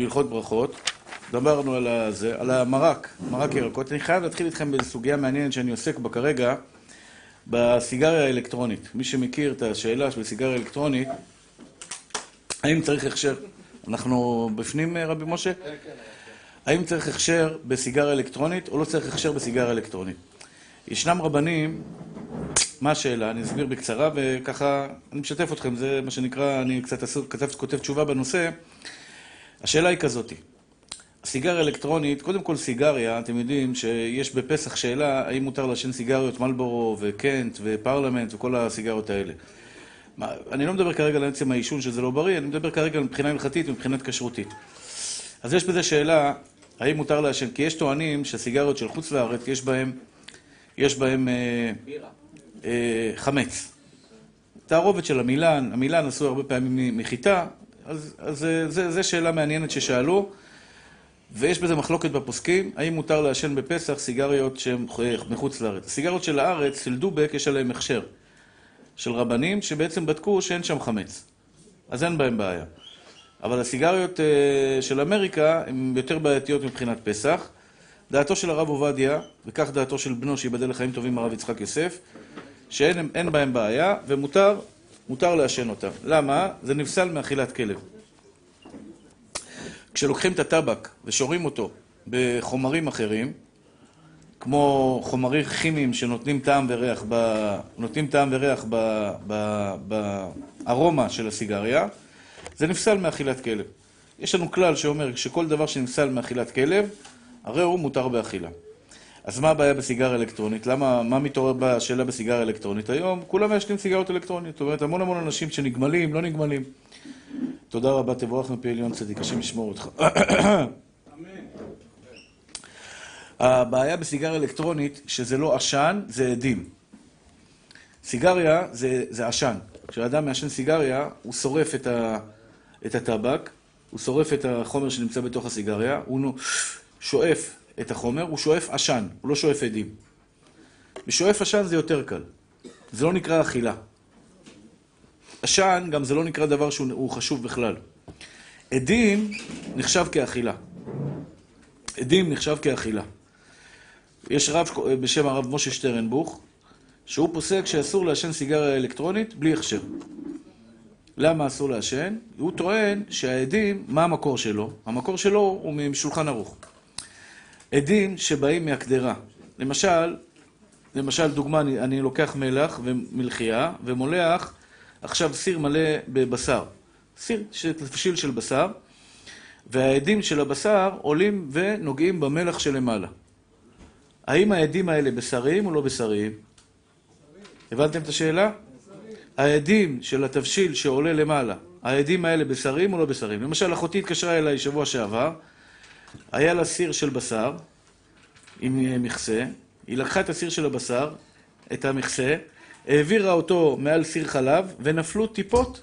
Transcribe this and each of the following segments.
בהלכות ברכות, דיברנו על, הזה, על המרק, מרק ירקות. אני חייב להתחיל איתכם בסוגיה מעניינת שאני עוסק בה כרגע, בסיגריה האלקטרונית. מי שמכיר את השאלה של סיגריה אלקטרונית, האם צריך הכשר? אנחנו בפנים, רבי משה? כן, כן. האם צריך הכשר בסיגריה אלקטרונית או לא צריך הכשר בסיגריה אלקטרונית? ישנם רבנים, מה השאלה? אני אסביר בקצרה וככה אני משתף אתכם, זה מה שנקרא, אני קצת כתב, כותב תשובה בנושא. השאלה היא כזאתי, סיגריה אלקטרונית, קודם כל סיגריה, אתם יודעים שיש בפסח שאלה האם מותר לעשן סיגריות מלבורו וקנט ופרלמנט וכל הסיגריות האלה. אני לא מדבר כרגע על עצם העישון שזה לא בריא, אני מדבר כרגע מבחינה הלכתית ומבחינת כשרותית. אז יש בזה שאלה, האם מותר לעשן? כי יש טוענים שהסיגריות של חוץ לארץ, יש בהם, יש בהם אה, אה, חמץ. תערובת של המילן, המילן עשו הרבה פעמים מחיטה, אז, אז זו שאלה מעניינת ששאלו. ויש בזה מחלוקת בפוסקים, האם מותר לעשן בפסח סיגריות שהן מחוץ לארץ. הסיגריות של הארץ, של דובק, יש עליהן הכשר. של רבנים שבעצם בדקו שאין שם חמץ. אז אין בהם בעיה. אבל הסיגריות uh, של אמריקה הן יותר בעייתיות מבחינת פסח. דעתו של הרב עובדיה, וכך דעתו של בנו, שיבדל לחיים טובים הרב יצחק יוסף, שאין בהם בעיה, ומותר מותר לעשן אותם. למה? זה נפסל מאכילת כלב. כשלוקחים את הטבק ושורים אותו בחומרים אחרים, כמו חומרים כימיים שנותנים טעם וריח, ב... נותנים טעם וריח ב... ב... בארומה של הסיגריה, זה נפסל מאכילת כלב. יש לנו כלל שאומר שכל דבר שנפסל מאכילת כלב, הרי הוא מותר באכילה. אז מה הבעיה בסיגריה אלקטרונית? למה, מה מתעורר בשאלה בסיגריה אלקטרונית היום? כולם מעשנים סיגריות אלקטרוניות. זאת אומרת, המון המון אנשים שנגמלים, לא נגמלים. תודה רבה, תבורך מפי עליון צדיק, השם ישמור אותך. הבעיה בסיגריה אלקטרונית, שזה לא עשן, זה עדים. סיגריה זה, זה עשן. כשאדם מעשן סיגריה, הוא שורף את, ה, את הטבק, הוא שורף את החומר שנמצא בתוך הסיגריה, הוא שואף את החומר, הוא שואף עשן, הוא לא שואף עדים. בשואף עשן זה יותר קל. זה לא נקרא אכילה. עשן, גם זה לא נקרא דבר שהוא חשוב בכלל. עדים נחשב כאכילה. עדים נחשב כאכילה. יש רב בשם הרב משה שטרנבוך, שהוא פוסק שאסור לעשן סיגריה אלקטרונית בלי הכשר. למה אסור לעשן? הוא טוען שהעדים, מה המקור שלו? המקור שלו הוא משולחן ערוך. עדים שבאים מהקדרה. למשל, למשל, דוגמה, אני, לוקח מלח ומלחייה ומולח עכשיו סיר מלא בבשר. סיר, תבשיל של בשר, והעדים של הבשר עולים ונוגעים במלח שלמעלה. האם העדים האלה בשריים או לא בשריים? הבנתם את השאלה? העדים של התבשיל שעולה למעלה, העדים האלה בשריים או לא בשריים? למשל, אחותי התקשרה אליי שבוע שעבר, היה לה סיר של בשר עם מכסה, היא לקחה את הסיר של הבשר, את המכסה, העבירה אותו מעל סיר חלב, ונפלו טיפות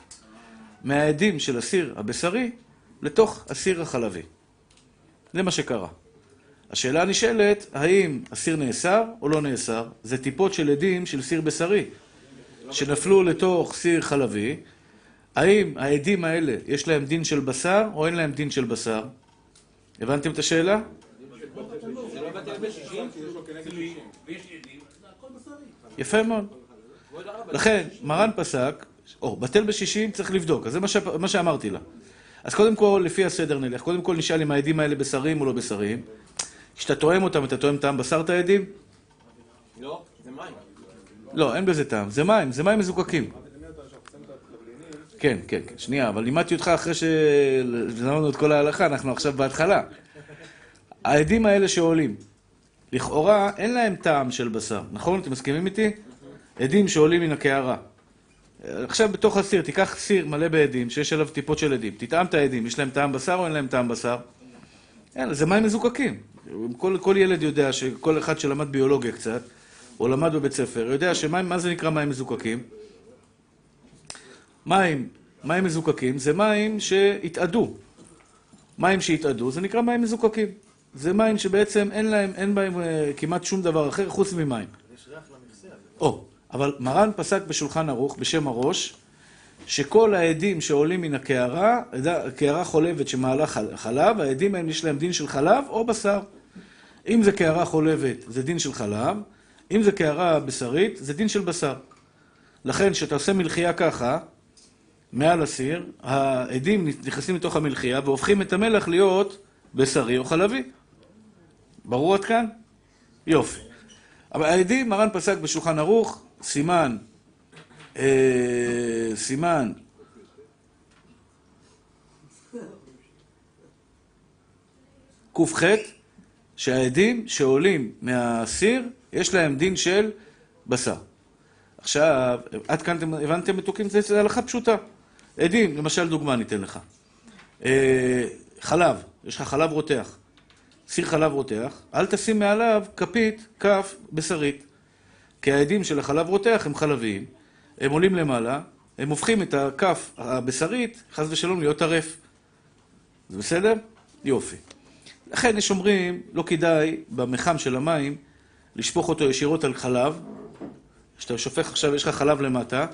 מהעדים של הסיר הבשרי לתוך הסיר החלבי. זה מה שקרה. השאלה הנשאלת, האם הסיר נאסר או לא נאסר? זה טיפות של עדים של סיר בשרי, שנפלו לתוך סיר חלבי. האם העדים האלה, יש להם דין של בשר או אין להם דין של בשר? הבנתם את השאלה? יפה מאוד. לכן, מרן פסק, או, בטל בשישים צריך לבדוק, אז זה מה, ש... מה שאמרתי לה. אז קודם כל, לפי הסדר נלך. קודם כל נשאל אם העדים האלה בשרים או לא בשרים. כשאתה תואם אותם, אתה תואם טעם בשר את העדים? לא, זה מים. לא, אין בזה טעם. זה מים, זה מים מזוקקים. כן, כן, כן. שנייה, אבל לימדתי אותך אחרי שלמדנו את כל ההלכה, אנחנו עכשיו בהתחלה. העדים האלה שעולים, לכאורה אין להם טעם של בשר, נכון? אתם מסכימים איתי? עדים שעולים מן הקערה. עכשיו בתוך הסיר, תיקח סיר מלא בעדים, שיש עליו טיפות של עדים, תטעם את העדים, יש להם טעם בשר או אין להם טעם בשר? אין, זה מים מזוקקים. כל, כל ילד יודע שכל אחד שלמד ביולוגיה קצת, או למד בבית ספר, יודע שמים, מה זה נקרא מים מזוקקים? מים, מים מזוקקים זה מים שהתאדו. מים שהתאדו זה נקרא מים מזוקקים. זה מים שבעצם אין להם, אין בהם אה, כמעט שום דבר אחר חוץ ממים. יש ריח למכסה הזה. או, אבל מרן פסק בשולחן ערוך בשם הראש, שכל העדים שעולים מן הקערה, קערה חולבת שמעלה חלב, העדים האלה יש להם דין של חלב או בשר. אם זה קערה חולבת, זה דין של חלב, אם זה קערה בשרית, זה דין של בשר. לכן, כשאתה עושה מלחייה ככה, מעל הסיר, העדים נכנסים לתוך המלחייה והופכים את המלח להיות בשרי או חלבי. ברור עד כאן? יופי. אבל העדים, מרן פסק בשולחן ערוך, סימן, אה, סימן ק"ח, שהעדים שעולים מהסיר, יש להם דין של בשר. עכשיו, עד כאן אתם הבנתם מתוקים? זו הלכה פשוטה. עדים, למשל דוגמה ניתן לך. אה, חלב, יש לך חלב רותח. סיר חלב רותח, אל תשים מעליו כפית, כף, בשרית. כי העדים של החלב רותח הם חלביים, הם עולים למעלה, הם הופכים את הכף הבשרית, חס ושלום, להיות טרף. זה בסדר? יופי. לכן יש אומרים, לא כדאי במחם של המים לשפוך אותו ישירות על חלב. כשאתה שופך עכשיו, יש לך חלב למטה,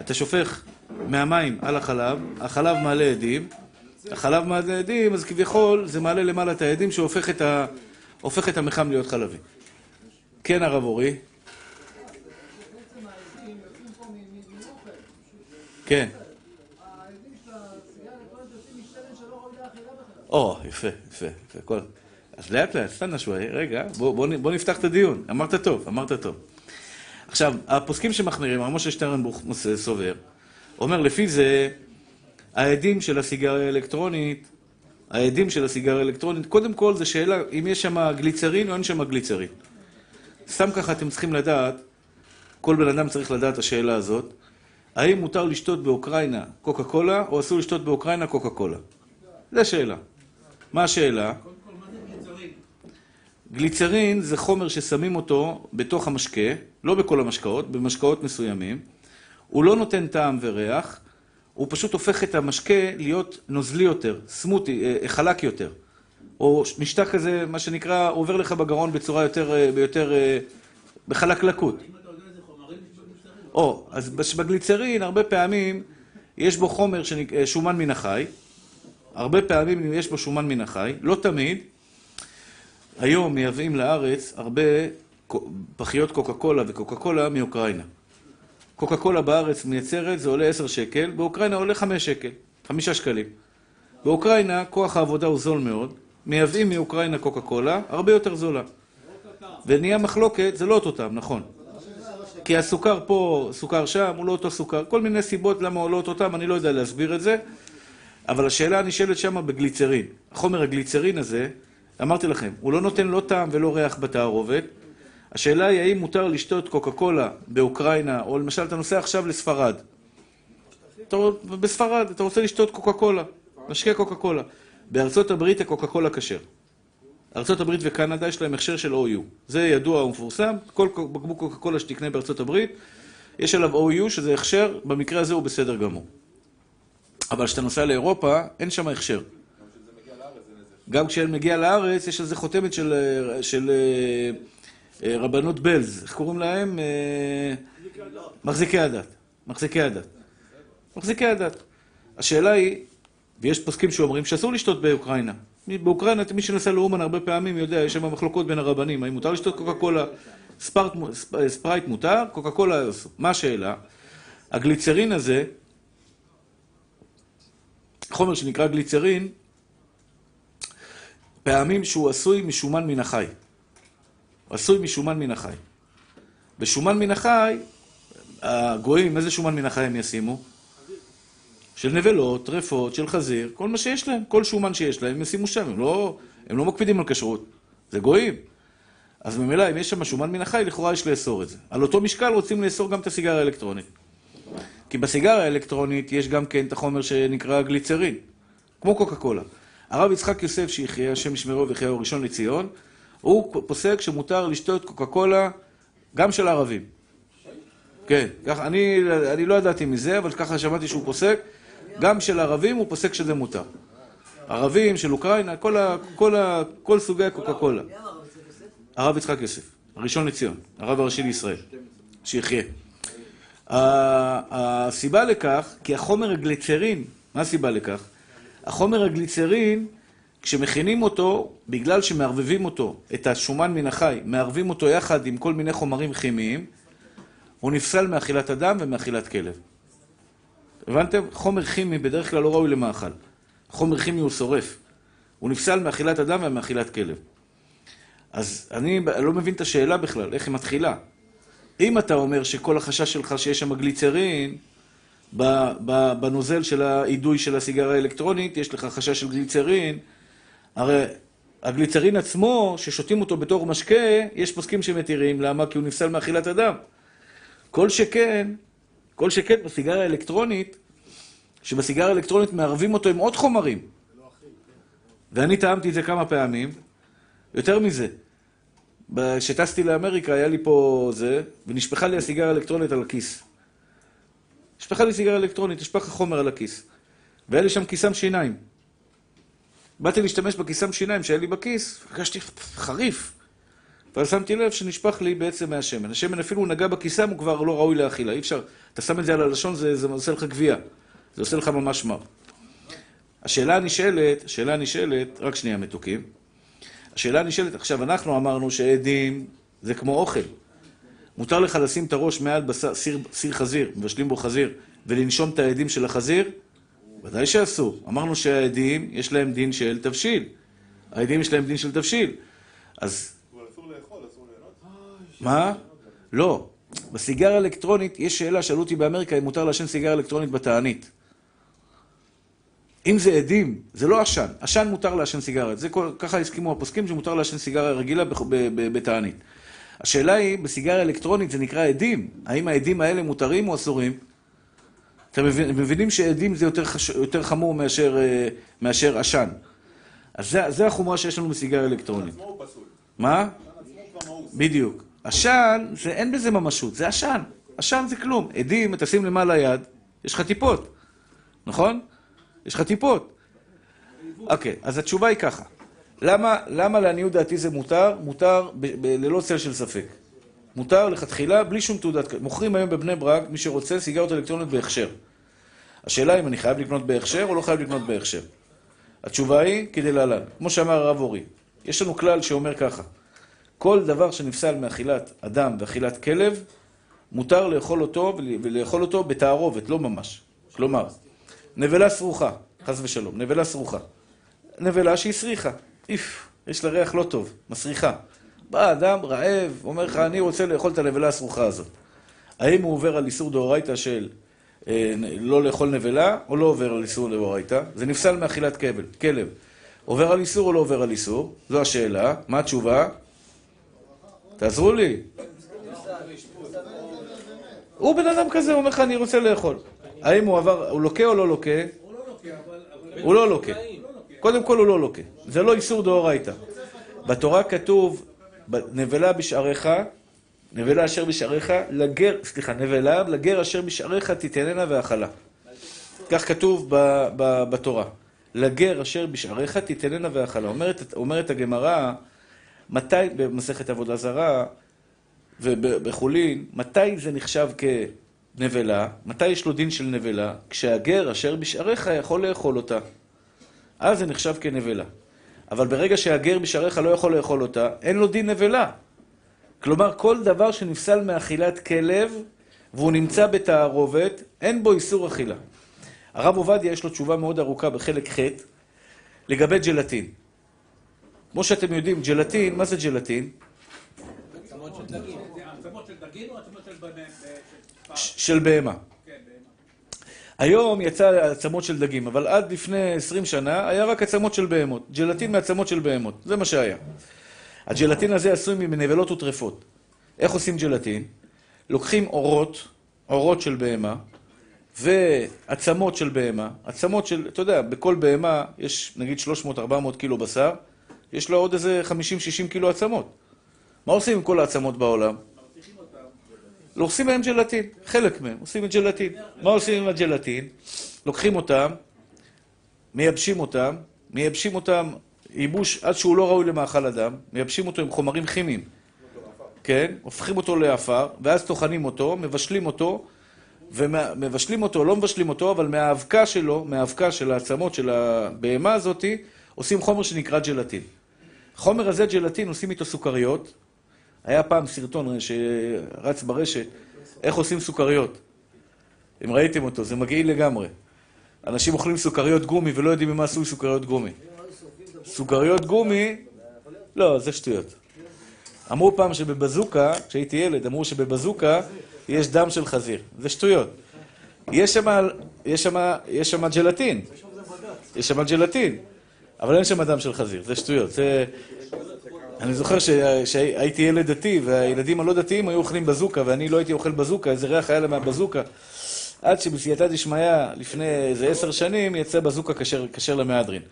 אתה שופך מהמים על החלב, החלב מעלה עדים, החלב מעלה עדים, אז כביכול זה מעלה למעלה את העדים שהופך את, המחם להיות חלבי. כן, הרב אורי? כן. או, יפה, יפה, יפה. כל... אז לאט לאט, סתנה שוואי, רגע, בוא, בוא, בוא נפתח את הדיון. אמרת טוב, אמרת טוב. עכשיו, הפוסקים שמחמירים, הרב משה שטרנבוך סובר, אומר, לפי זה, העדים של הסיגריה האלקטרונית, העדים של הסיגריה האלקטרונית, קודם כל זו שאלה אם יש שם גליצרין או אין שם גליצרין. סתם ככה אתם צריכים לדעת, כל בן אדם צריך לדעת את השאלה הזאת, האם מותר לשתות באוקראינה קוקה קולה, או אסור לשתות באוקראינה קוקה קולה? זו השאלה. מה השאלה? גליצרין זה חומר ששמים אותו בתוך המשקה, לא בכל המשקאות, במשקאות מסוימים. הוא לא נותן טעם וריח, הוא פשוט הופך את המשקה להיות נוזלי יותר, סמוטי, אה, חלק יותר. או משטח כזה, מה שנקרא, עובר לך בגרון בצורה יותר, אה, ביותר, אה, בחלקלקות. או, אז בגליצרין הרבה פעמים יש בו חומר. שומן מן החי, הרבה פעמים יש בו שומן מן החי, לא תמיד. היום מייבאים לארץ הרבה פחיות קוקה קולה וקוקה קולה מאוקראינה. קוקה קולה בארץ מייצרת, זה עולה 10 שקל, באוקראינה עולה 5 שקל, 5 שקלים. באוקראינה כוח העבודה הוא זול מאוד, מייבאים מאוקראינה קוקה קולה, הרבה יותר זולה. ונהיה מחלוקת, זה לא אותו טעם, נכון. כי הסוכר פה, סוכר שם, הוא לא אותו סוכר. כל מיני סיבות למה הוא לא אותו טעם, אני לא יודע להסביר את זה. אבל השאלה הנשאלת שם בגליצרין. החומר הגליצרין הזה, אמרתי לכם, הוא לא נותן לא טעם ולא ריח בתערובת. השאלה היא האם מותר לשתות קוקה קולה באוקראינה, או למשל אתה נוסע עכשיו לספרד. בספרד, אתה רוצה לשתות קוקה קולה, משקה קוקה קולה. בארצות הברית הקוקה קולה כשר. ארצות הברית וקנדה יש להם הכשר של OU. זה ידוע ומפורסם, כל בקבוק קוקה קולה שתקנה בארצות הברית, יש עליו OU שזה הכשר, במקרה הזה הוא בסדר גמור. אבל כשאתה נוסע לאירופה, אין שם הכשר. גם כשאתה מגיע לארץ, יש על זה חותמת של, של אה, רבנות בלז, איך קוראים להם? אה, מחזיקי הדת. מחזיקי הדת. מחזיקי הדת. השאלה היא, ויש פוסקים שאומרים שאסור לשתות באוקראינה. באוקראינה, מי שנוסע לאומן הרבה פעמים יודע, יש שם מחלוקות בין הרבנים, האם מותר לשתות קוקה קולה, ספרט, ספרייט מותר, קוקה קולה אסור. מה השאלה? הגליצרין הזה, חומר שנקרא גליצרין, פעמים שהוא עשוי משומן מן החי. הוא עשוי משומן מן החי. בשומן מן החי, הגויים, איזה שומן מן החי הם ישימו? של נבלות, טרפות, של חזיר, כל מה שיש להם, כל שומן שיש להם, הם ישימו שם, הם לא, הם לא מקפידים על כשרות, זה גויים. אז ממילא, אם יש שם שומן מן החי, לכאורה יש לאסור את זה. על אותו משקל רוצים לאסור גם את הסיגריה האלקטרונית. כי בסיגריה האלקטרונית יש גם כן את החומר שנקרא גליצרין, כמו קוקה קולה. הרב יצחק יוסף, שיחיה, השם ישמרו ויחייהו ראשון לציון, הוא פוסק שמותר לשתות קוקה קולה גם של ערבים. כן, ככה, אני, אני לא ידעתי מזה, אבל ככה שמעתי שהוא פוסק. גם של ערבים הוא פוסק שזה מותר. ערבים, של אוקראינה, כל, ה, כל, ה, כל סוגי הקוקה קולה. הרב יצחק יוסף, הראשון לציון, הרב הראשי לישראל, שיחיה. הסיבה לכך, כי החומר הגליצרין, מה הסיבה לכך? החומר הגליצרין, כשמכינים אותו, בגלל שמערבבים אותו, את השומן מן החי, מערבים אותו יחד עם כל מיני חומרים כימיים, הוא נפסל מאכילת אדם ומאכילת כלב. הבנתם? חומר כימי בדרך כלל לא ראוי למאכל. חומר כימי הוא שורף. הוא נפסל מאכילת אדם ומאכילת כלב. אז אני לא מבין את השאלה בכלל, איך היא מתחילה. אם אתה אומר שכל החשש שלך שיש שם גליצרין, בנוזל של האידוי של הסיגריה האלקטרונית, יש לך חשש של גליצרין, הרי הגליצרין עצמו, ששותים אותו בתור משקה, יש פוסקים שמתירים, למה? כי הוא נפסל מאכילת אדם. כל שכן, כל שכן בסיגריה האלקטרונית, שבסיגריה האלקטרונית מערבים אותו עם עוד חומרים. ואני טעמתי את זה כמה פעמים. יותר מזה, כשטסתי לאמריקה היה לי פה זה, ונשפכה לי הסיגריה האלקטרונית על הכיס. נשפכה לי סיגריה אלקטרונית, נשפך החומר על הכיס. והיה לי שם כיסם שיניים. באתי להשתמש בכיסם שיניים שהיה לי בכיס, הרגשתי חריף. אבל שמתי לב שנשפך לי בעצם מהשמן. השמן אפילו נגע בכיסם, הוא כבר לא ראוי לאכילה. אי אפשר, אתה שם את זה על הלשון, זה, זה עושה לך גבייה. זה עושה לך ממש מר. השאלה הנשאלת, השאלה הנשאלת, רק שנייה מתוקים. השאלה הנשאלת, עכשיו אנחנו אמרנו שעדים זה כמו אוכל. מותר לך לשים את הראש מעל בשר, סיר, סיר חזיר, מבשלים בו חזיר, ולנשום את העדים של החזיר? ודאי שאסור. אמרנו שהעדים, יש להם דין של תבשיל. העדים יש להם דין של תבשיל. אז... אבל אסור לאכול, אסור ליהנות? מה? לא. בסיגריה האלקטרונית, יש שאלה, שאלו אותי באמריקה אם מותר לעשן סיגריה אלקטרונית בתענית. אם זה עדים, זה לא עשן. עשן מותר לעשן סיגריה. זה כל, ככה הסכימו הפוסקים שמותר לעשן סיגריה רגילה בתענית. השאלה היא, בסיגריה אלקטרונית זה נקרא עדים. האם העדים האלה מותרים או אסורים? אתם מבינים שעדים זה יותר, חש, יותר חמור מאשר, אה, מאשר עשן. אז זה, זה החומרה שיש לנו בסיגריה אלקטרונית. עצמו הוא פסול. מה? בדיוק. עשן, זה, אין בזה ממשות, זה עשן. עשן זה כלום. עדים, אתה שים למעלה יד, יש לך טיפות, נכון? יש לך טיפות. אוקיי, אז התשובה היא ככה. למה, למה לעניות דעתי זה מותר? מותר ב, ב, ללא צל של ספק. מותר לכתחילה, בלי שום תעודת... מוכרים היום בבני ברק, מי שרוצה, סיגריות אלקטרוניות בהכשר. השאלה אם אני חייב לקנות בהכשר או לא חייב לקנות בהכשר. התשובה היא כדלהלן, כמו שאמר הרב אורי. יש לנו כלל שאומר ככה: כל דבר שנפסל מאכילת אדם ואכילת כלב, מותר לאכול אותו ול- ולאכול אותו בתערובת, לא ממש. כלומר, נבלה סרוחה, חס ושלום, נבלה סרוחה. נבלה שהיא סריחה, איף, יש לה ריח לא טוב, מסריחה. בא אדם רעב, אומר לך, אני רוצה לאכול את הנבלה הסרוחה הזאת. האם הוא עובר על איסור דאורייתא של אה, לא לאכול נבלה, או לא עובר על איסור דאורייתא? זה נפסל מאכילת כבל, כלב. עובר על איסור או לא עובר על איסור? זו השאלה. מה התשובה? תעזרו לי. הוא בן אדם כזה, הוא אומר לך, אני רוצה לאכול. האם הוא עבר, הוא לוקה או לא לוקה? הוא לא לוקה. קודם כל הוא לא לוקה. זה לא איסור דאורייתא. בתורה כתוב, נבלה בשעריך, נבלה אשר בשעריך, לגר, סליחה, נבלה, לגר אשר בשעריך תיתננה והאכלה. כך כתוב ב, ב, בתורה. לגר אשר בשעריך תיתננה והאכלה. אומרת, אומרת הגמרא, מתי, במסכת עבודה זרה ובחולין, מתי זה נחשב כנבלה? מתי יש לו דין של נבלה? כשהגר אשר בשעריך יכול לאכול אותה. אז זה נחשב כנבלה. אבל ברגע שהגר בשעריך לא יכול לאכול אותה, אין לו דין נבלה. כלומר, כל דבר שנפסל מאכילת כלב, והוא נמצא בתערובת, אין בו איסור אכילה. הרב עובדיה יש לו תשובה מאוד ארוכה בחלק ח' לגבי ג'לטין. כמו שאתם יודעים, ג'לטין, מה זה ג'לטין? עצמות של דגים. זה עצמות של דגים או עצמות של. של- של בהמה. כן, בהמה. היום יצא עצמות של דגים, אבל עד לפני 20 שנה היה רק עצמות של בהמות. ג'לטין מעצמות של בהמות, זה מה שהיה. הג'לטין הזה עשוי מנבלות וטרפות. איך עושים ג'לטין? לוקחים אורות, אורות של בהמה, ועצמות של בהמה, עצמות של, אתה יודע, בכל בהמה יש נגיד 300-400 קילו בשר, יש לו עוד איזה 50-60 קילו עצמות. מה עושים עם כל העצמות בעולם? לא עושים מהם ג'לטין, חלק מהם עושים את ג'לטין. מה עושים עם הג'לטין? לוקחים אותם, מייבשים אותם, מייבשים אותם ייבוש עד שהוא לא ראוי למאכל אדם, מייבשים אותו עם חומרים כימיים, כן? הופכים אותו לעפר, ואז טוחנים אותו, מבשלים אותו, ומבשלים אותו, לא מבשלים אותו, אבל מהאבקה שלו, מהאבקה של העצמות של הבהמה הזאתי, עושים חומר שנקרא ג'לטין. חומר הזה, ג'לטין, עושים איתו סוכריות. היה פעם סרטון שרץ ברשת, איך עושים סוכריות. אם ראיתם אותו, זה מגעיל לגמרי. אנשים אוכלים סוכריות גומי ולא יודעים ממה עשוי סוכריות גומי. סוכריות גומי, לא, זה שטויות. אמרו פעם שבבזוקה, כשהייתי ילד, אמרו שבבזוקה יש דם של חזיר. זה שטויות. יש שם, יש שם, יש שם ג'לטין. יש שם ג'לטין. אבל אין שם דם של חזיר, זה שטויות. זה... אני זוכר שהייתי ילד דתי, והילדים הלא דתיים היו אוכלים בזוקה, ואני לא הייתי אוכל בזוקה, איזה ריח היה להם מהבזוקה. עד שבסייעתא דשמיא, לפני איזה עשר שנים, יצא בזוקה כשר, למהדרין.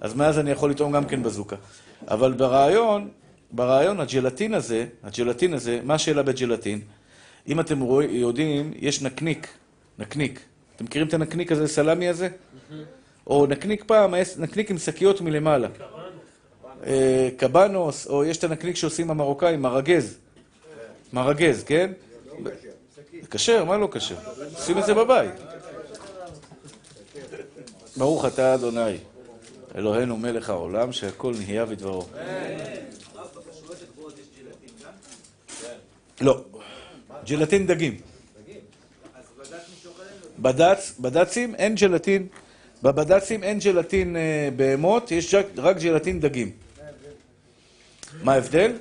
אז מאז אני יכול לטעום גם כן בזוקה. אבל ברעיון, ברעיון הג'לטין הזה, הג'לטין הזה, מה השאלה בג'לטין? אם אתם רוא, יודעים, יש נקניק, נקניק. אתם מכירים את הנקניק הזה, סלמי הזה? או נקניק פעם, נקניק עם שקיות מלמעלה. אה, קבנוס, או יש את הנקניק שעושים המרוקאים, מרגז. מרגז, כן? כשר, מה לא כשר? עושים את זה בבית. ברוך אתה אדוני, אלוהינו מלך העולם, שהכל נהיה בדברו. לא, ג'לטין דגים. בד"ץ, בד"צים אין ג'לטין, בבד"צים אין ג'לטין אה, בהמות, יש רק ג'לטין דגים. מה ההבדל?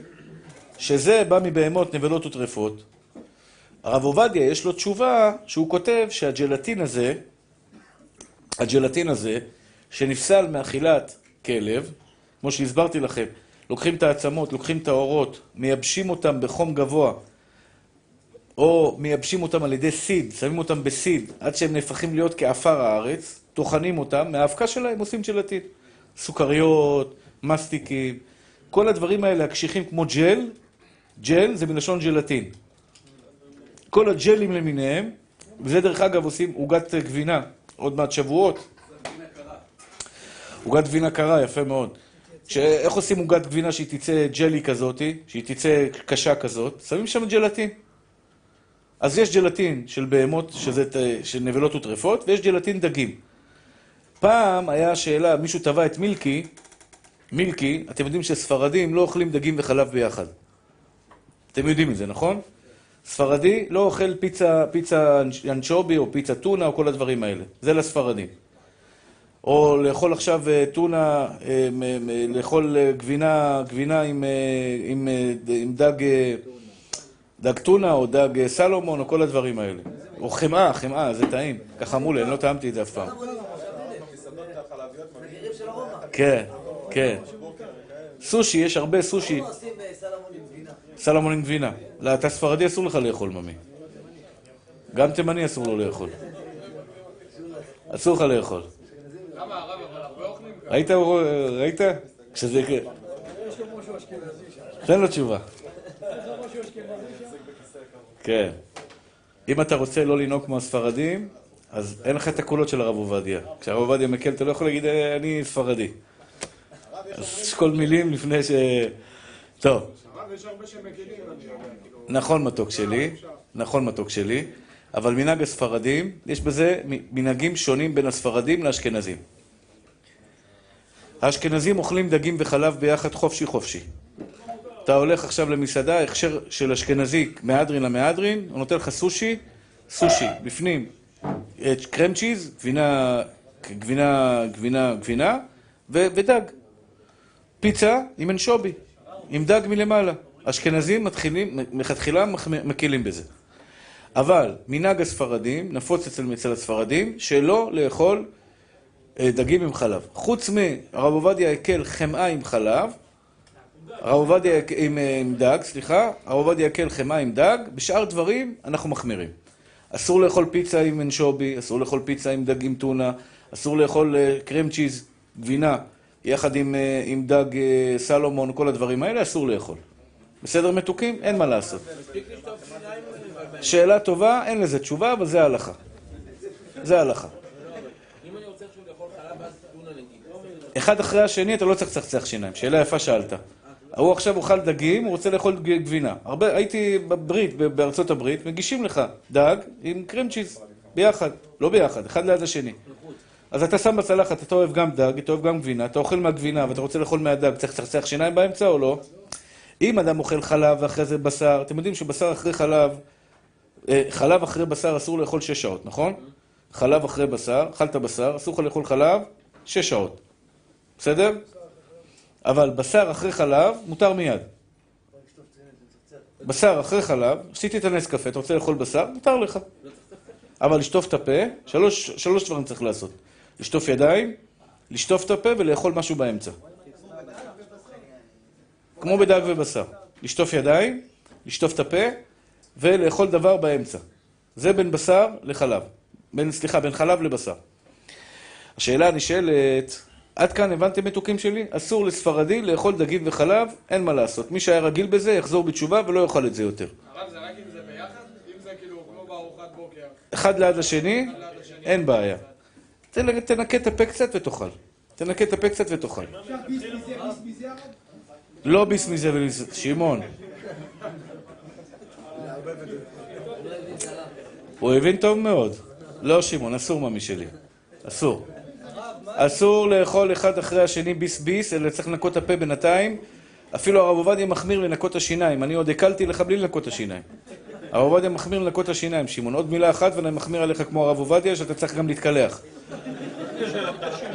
שזה בא מבהמות, נבלות וטרפות. הרב עובדיה, יש לו תשובה שהוא כותב שהג'לטין הזה, הג'לטין הזה, שנפסל מאכילת כלב, כמו שהסברתי לכם, לוקחים את העצמות, לוקחים את האורות, מייבשים אותם בחום גבוה, או מייבשים אותם על ידי סיד, שמים אותם בסיד, עד שהם נהפכים להיות כעפר הארץ, טוחנים אותם, מהאבקה שלהם עושים ג'לטין. סוכריות, מסטיקים, כל הדברים האלה הקשיחים כמו ג'ל, ג'ל זה מלשון ג'לטין. כל הג'לים למיניהם, וזה דרך אגב עושים עוגת גבינה, עוד מעט שבועות. עוגת גבינה קרה, יפה מאוד. איך עושים עוגת גבינה שהיא תצא ג'לי כזאתי, שהיא תצא קשה כזאת? שמים שם ג'לטין. אז יש ג'לטין של בהמות, שזה של נבלות וטרפות, ויש ג'לטין דגים. פעם היה שאלה, מישהו טבע את מילקי, מילקי, אתם יודעים שספרדים לא אוכלים דגים וחלב ביחד. אתם יודעים את זה, נכון? ספרדי לא אוכל פיצה, פיצה אנצ'ובי או פיצה טונה או כל הדברים האלה. זה לספרדים. או לאכול עכשיו אה, טונה, אה, לאכול אה, גבינה, גבינה עם, עם, עם דג, דג טונה או דג סלומון או כל הדברים האלה. או חמאה, חמאה, זה טעים. ככה אמרו לי, אני לא טעמתי את זה אף פעם. כן, כן. סושי, יש הרבה סושי. עושים סלמון עם גבינה. לא, אתה ספרדי, אסור לך לאכול, ממי. גם תימני אסור לו לאכול. אסור לך לאכול. ככה? ראית? ראית? כשזה... תן לו תשובה. כן. אם אתה רוצה לא לנהוג כמו הספרדים, אז אין לך את הקולות של הרב עובדיה. כשהרב עובדיה מקל, אתה לא יכול להגיד, "אה, אני ספרדי. אז תשקול מילים לפני ש... טוב. נכון מתוק שלי, נכון מתוק שלי, אבל מנהג הספרדים, יש בזה מנהגים שונים בין הספרדים לאשכנזים. האשכנזים אוכלים דגים וחלב ביחד חופשי חופשי. אתה הולך עכשיו למסעדה, הכשר של אשכנזי מהדרין למהדרין, הוא נותן לך סושי, סושי, בפנים אה, קרם צ'יז, גבינה, גבינה, גבינה, גבינה, ודג. פיצה עם אנשובי, עם דג מלמעלה. אשכנזים מתחילים, מלכתחילה מקילים בזה. אבל מנהג הספרדים, נפוץ אצל, אצל הספרדים, שלא לאכול אה, דגים עם חלב. חוץ מהרב עובדיה הקל חמאה עם חלב, הרב עובדיה עם, אה, עם דג, סליחה, הרב עובדיה הקל חמאה עם דג, בשאר דברים אנחנו מחמירים. אסור לאכול פיצה עם אנשובי, אסור לאכול פיצה עם דג עם טונה, אסור לאכול אה, קרם צ'יז, גבינה, יחד עם, אה, עם דג אה, סלומון, כל הדברים האלה, אסור לאכול. בסדר מתוקים? אין מה לעשות. שאלה טובה, אין לזה תשובה, אבל זה ההלכה. זה נגיד. אחד אחרי השני, אתה לא צריך לצחצח שיניים. שאלה יפה שאלת. הוא עכשיו אוכל דגים, הוא רוצה לאכול גבינה. הרבה, הייתי בברית, בארצות הברית, מגישים לך דג עם קרים צ'יז, ביחד, לא ביחד, אחד ליד השני. אז אתה שם בצלחת, אתה אוהב גם דג, אתה אוהב גם גבינה, אתה אוכל מהגבינה ואתה רוצה לאכול מהדג, צריך לצחצח שיניים באמצע או לא? אם אדם אוכל חלב ואחרי זה בשר, אתם יודעים שבשר אחרי חלב, אה, חלב אחרי בשר אסור לאכול שש שעות, נכון? חלב אחרי בשר, אכלת בשר, אסור לך לאכול חלב שש שעות. בסדר? אבל בשר אחרי חלב, מותר מיד. בשר אחרי חלב, עשיתי את הנס קפה, אתה רוצה לאכול בשר? מותר לך. אבל לשטוף את הפה, שלוש, דברים צריך לעשות. לשטוף ידיים, לשטוף את הפה ולאכול משהו באמצע. כמו בדג ובשר. לשטוף ידיים, לשטוף את הפה ולאכול דבר באמצע. זה בין בשר לחלב. בין, סליחה, בין חלב לבשר. השאלה הנשאלת, עד כאן הבנתם מתוקים שלי? אסור לספרדי לאכול דגים וחלב, אין מה לעשות. מי שהיה רגיל בזה יחזור בתשובה ולא יאכל את זה יותר. הרב, זה רק אם זה ביחד? אם זה כאילו כמו בארוחת בוקר, אחד ליד השני. אין בעיה. תנ- תנקה את הפה קצת ותאכל. תנקה את הפה קצת ותאכל. לא ביס מזה ומזה, שמעון. הוא הבין טוב מאוד. לא שמעון, אסור ממי שלי. אסור. אסור לאכול אחד אחרי השני ביס ביס, אלא צריך לנקות הפה בינתיים. אפילו הרב עובדיה מחמיר לנקות השיניים. אני עוד הקלתי לך בלי לנקות השיניים. הרב עובדיה מחמיר לנקות השיניים, שמעון. עוד מילה אחת ואני מחמיר עליך כמו הרב עובדיה, שאתה צריך גם להתקלח.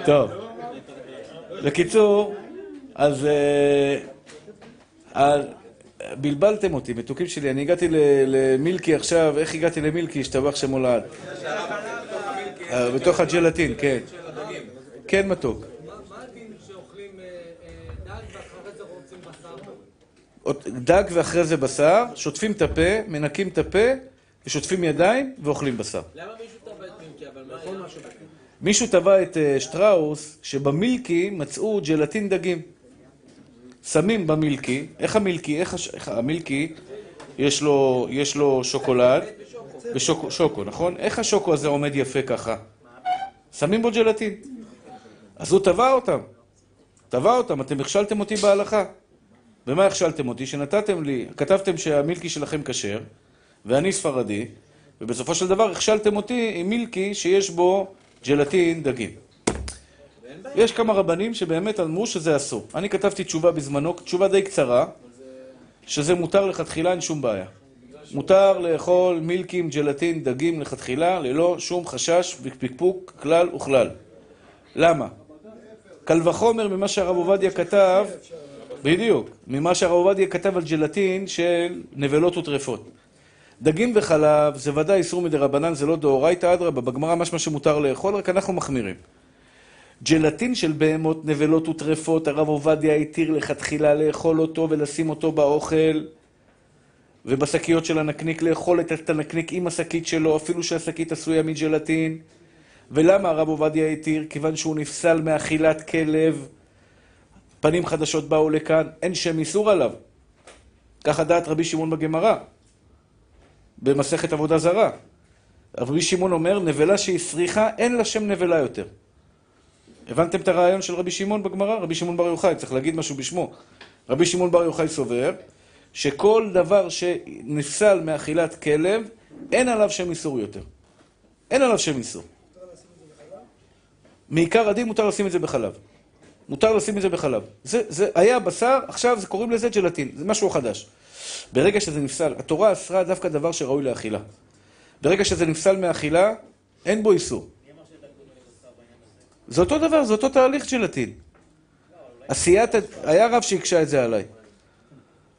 טוב. בקיצור, אז... אה, אז בלבלתם אותי, מתוקים שלי. אני הגעתי ל- למילקי עכשיו, איך הגעתי למילקי? השתבח שמו לעד. אה, בתוך הג'לטין, כן. כן, מתוק. דג ואחרי זה בשר? עוד- דג ואחרי זה בשר, שוטפים את הפה, מנקים את הפה, ושוטפים ידיים ואוכלים בשר. למה מישהו טבע את מילקי? אבל מה היה? מישהו טבע את אה, שטראוס, שבמילקי מצאו ג'לטין דגים. שמים במילקי, איך המילקי, איך, הש... איך המילקי, יש לו, יש לו שוקולד, ושוקו, שוקו, נכון? איך השוקו הזה עומד יפה ככה? שמים בו ג'לטין. אז הוא טבע אותם. טבע אותם, אתם הכשלתם אותי בהלכה. במה הכשלתם אותי? שנתתם לי, כתבתם שהמילקי שלכם כשר, ואני ספרדי, ובסופו של דבר הכשלתם אותי עם מילקי שיש בו ג'לטין דגים. יש כמה רבנים שבאמת אמרו שזה אסור. אני כתבתי תשובה בזמנו, תשובה די קצרה, שזה מותר לכתחילה, אין שום בעיה. מותר לאכול מילקים, ג'לטין, דגים לכתחילה, ללא שום חשש ופקפוק כלל וכלל. למה? קל וחומר ממה שהרב עובדיה כתב, בדיוק, ממה שהרב עובדיה כתב על ג'לטין של נבלות וטרפות. דגים וחלב זה ודאי איסור מדרבנן, זה לא דאורייתא, אדרבה, בגמרא משמע שמותר לאכול, רק אנחנו מחמירים. ג'לטין של בהמות, נבלות וטרפות, הרב עובדיה התיר לכתחילה לאכול אותו ולשים אותו באוכל, ובשקיות של הנקניק לאכול את הנקניק עם השקית שלו, אפילו שהשקית עשויה מג'לטין. ולמה הרב עובדיה התיר? כיוון שהוא נפסל מאכילת כלב. פנים חדשות באו לכאן, אין שם איסור עליו. ככה דעת רבי שמעון בגמרא, במסכת עבודה זרה. רבי שמעון אומר, נבלה שהסריחה, אין לה שם נבלה יותר. הבנתם את הרעיון של רבי שמעון בגמרא? רבי שמעון בר יוחאי, צריך להגיד משהו בשמו. רבי שמעון בר יוחאי סובר שכל דבר שנפסל מאכילת כלב, אין עליו שם איסור יותר. אין עליו שם איסור. מעיקר הדין מותר לשים את זה בחלב. מותר לשים את זה בחלב. זה, זה היה בשר, עכשיו זה קוראים לזה ג'לטין, זה משהו חדש. ברגע שזה נפסל, התורה אסרה דווקא דבר שראוי לאכילה. ברגע שזה נפסל מאכילה, אין בו איסור. זה אותו דבר, זה אותו תהליך ג'לטין. עשיית, ה- היה רב שהקשה את זה עליי.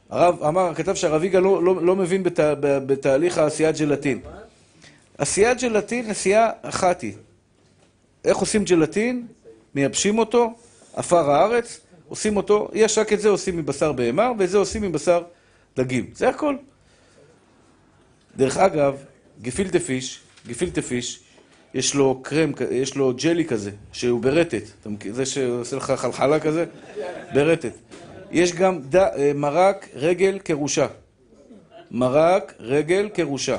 הרב אמר, כתב שהרב יגאל לא, לא, לא מבין בת, ב- בתהליך העשיית ג'לטין. עשיית ג'לטין, עשייה אחת היא. איך עושים ג'לטין? מייבשים אותו, עפר הארץ, עושים אותו, יש רק את זה עושים מבשר בהמה, ואת זה עושים מבשר דגים. זה הכל. דרך אגב, גפילטה פיש, גפילטה פיש, יש לו קרם, יש לו ג'לי כזה, שהוא ברטט. זה שעושה לך חלחלה כזה? ברטט. יש גם ד... אה, מרק רגל קירושה. מרק רגל קירושה.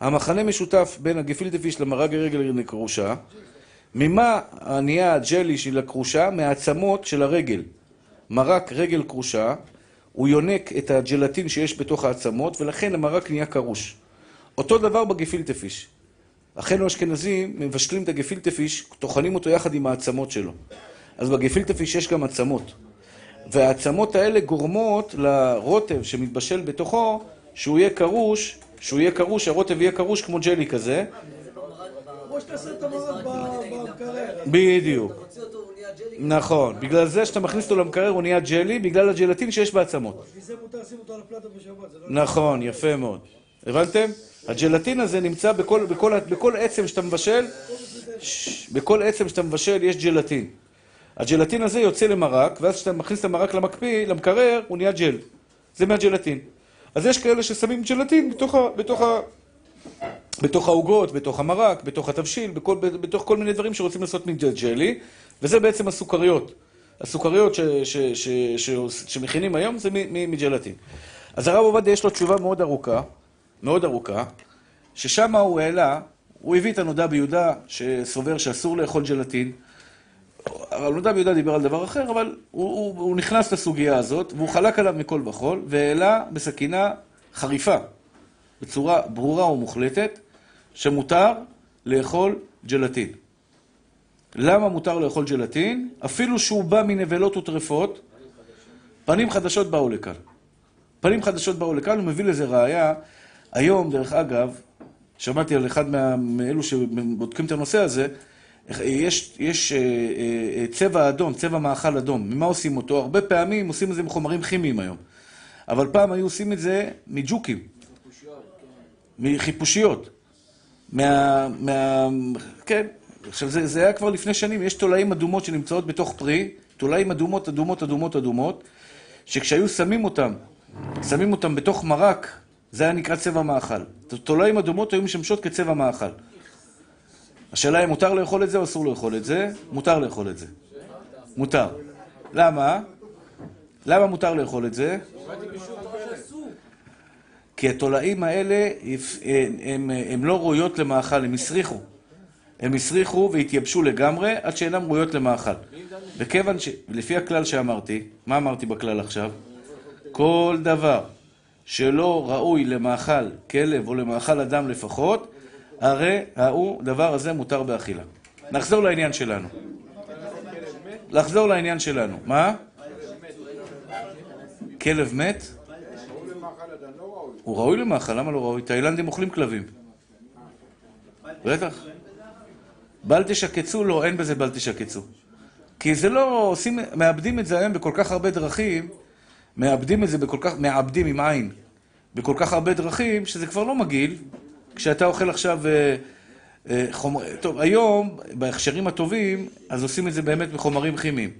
המחנה משותף בין הגפילטה פיש למרק רגל קירושה, ממה נהיה הג'לי של הקרושה? מהעצמות של הרגל. מרק רגל כרושה הוא יונק את הג'לטין שיש בתוך העצמות, ולכן המרק נהיה קרוש. אותו דבר בגפילטע פיש. אחינו האשכנזים מבשלים את הגפילטע פיש, טוחנים אותו יחד עם העצמות שלו. אז בגפילטע פיש יש גם עצמות. והעצמות האלה גורמות לרוטב שמתבשל בתוכו, שהוא יהיה קרוש, שהוא יהיה קרוש, הרוטב יהיה קרוש כמו ג'לי כזה. כמו שתעשה את המרק ב- במקרר. בדיוק. אתה מוציא אותו, הוא נהיה ג'לי. נכון. בגלל זה שאתה מכניס אותו למקרר הוא נהיה ג'לי, בגלל הג'לטין שיש בעצמות. בשביל זה מותר לשים אותו על הפלטה בשבת. זה לא... נכון, יפה מאוד. הבנתם? הג'לטין הזה נמצא בכל, בכל, בכל עצם שאתה מבשל, בכל עצם שאתה מבשל יש ג'לטין. הג'לטין הזה יוצא למרק, ואז כשאתה מכניס את המרק למקפיא, למקרר, הוא נהיה ג'ל. זה מהג'לטין. אז יש כאלה ששמים ג'לטין בתוך, ה, בתוך, ה, בתוך העוגות, בתוך המרק, בתוך התבשיל, בכל, בתוך כל מיני דברים שרוצים לעשות מג'לי, וזה בעצם הסוכריות. הסוכריות ש, שמכינים היום זה מג'לטין. אז הרב עובדיה יש לו תשובה מאוד ארוכה, מאוד ארוכה, ששם הוא העלה, הוא הביא את הנודע ביהודה שסובר שאסור לאכול ג'לטין. הרב נודע ביהודה דיבר על דבר אחר, אבל הוא, הוא, הוא נכנס לסוגיה הזאת, והוא חלק עליו מכל וכול, והעלה בסכינה חריפה, בצורה ברורה ומוחלטת, שמותר לאכול ג'לטין. למה מותר לאכול ג'לטין? אפילו שהוא בא מנבלות וטרפות, פנים חדשות באו לכאן. פנים חדשות באו לכאן, הוא מביא לזה ראייה. היום, דרך אגב, שמעתי על אחד מה- מאלו שבודקים את הנושא הזה, יש, יש אה, אה, צבע אדום, צבע מאכל אדום. ממה עושים אותו? הרבה פעמים עושים את זה מחומרים כימיים היום. אבל פעם היו עושים את זה מג'וקים. מחיפושיות. מה... מה... כן. עכשיו, זה, זה היה כבר לפני שנים, יש תולעים אדומות שנמצאות בתוך פרי, תולעים אדומות, אדומות, אדומות, אדומות, שכשהיו שמים אותם, שמים אותם בתוך מרק, זה היה נקרא צבע מאכל. תולעים אדומות היו משמשות כצבע מאכל. השאלה אם מותר לאכול את זה או אסור לאכול את זה? מותר לאכול את זה. מותר. למה? למה מותר לאכול את זה? כי התולעים האלה, הם, הם לא ראויות למאכל, הם הסריחו. הם הסריחו והתייבשו לגמרי עד שאינם ראויות למאכל. וכיוון ש... לפי הכלל שאמרתי, מה אמרתי בכלל עכשיו? כל דבר שלא ראוי למאכל כלב או למאכל אדם לפחות, הרי ההוא, דבר הזה מותר באכילה. נחזור לעניין שלנו. לחזור לעניין שלנו. מה? כלב מת? הוא ראוי למאכל, למה לא ראוי? תאילנדים אוכלים כלבים. בטח. בל תשקצו? לא, אין בזה בל תשקצו. כי זה לא, עושים, מאבדים את זה היום בכל כך הרבה דרכים, מאבדים את זה בכל כך, מאבדים עם עין, בכל כך הרבה דרכים, שזה כבר לא מגעיל. כשאתה אוכל עכשיו אה, אה, חומר... טוב, היום, בהכשרים הטובים, אז עושים את זה באמת בחומרים כימיים.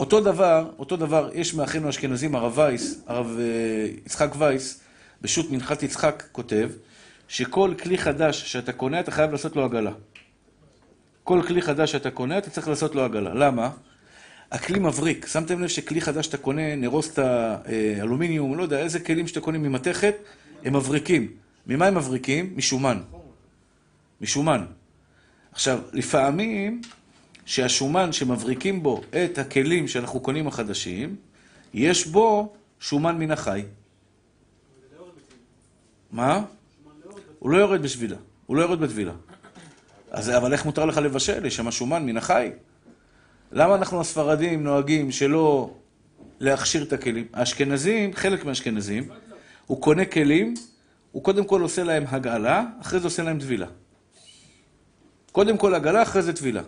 אותו דבר, אותו דבר, יש מאחינו האשכנזים, הרב וייס, הרב אה, יצחק וייס, בשו"ת מנחת יצחק, כותב, שכל כלי חדש שאתה קונה, אתה חייב לעשות לו עגלה. כל כלי חדש שאתה קונה, אתה צריך לעשות לו עגלה. למה? הכלי מבריק. שמתם לב שכלי חדש שאתה קונה, נרוסטה, אה, אלומיניום, לא יודע, איזה כלים שאתה קונה ממתכת, הם מבריקים. ממה הם מבריקים? משומן. משומן. עכשיו, לפעמים שהשומן שמבריקים בו את הכלים שאנחנו קונים החדשים, יש בו שומן מן החי. מה? הוא לא יורד בשבילה. הוא לא יורד בטבילה. אז, אבל איך מותר לך לבשל? יש שם שומן מן החי. למה אנחנו הספרדים נוהגים שלא להכשיר את הכלים? האשכנזים, חלק מהאשכנזים, הוא קונה כלים, הוא קודם כל עושה להם הגעלה, אחרי זה עושה להם טבילה. קודם כל הגעלה, אחרי זה טבילה.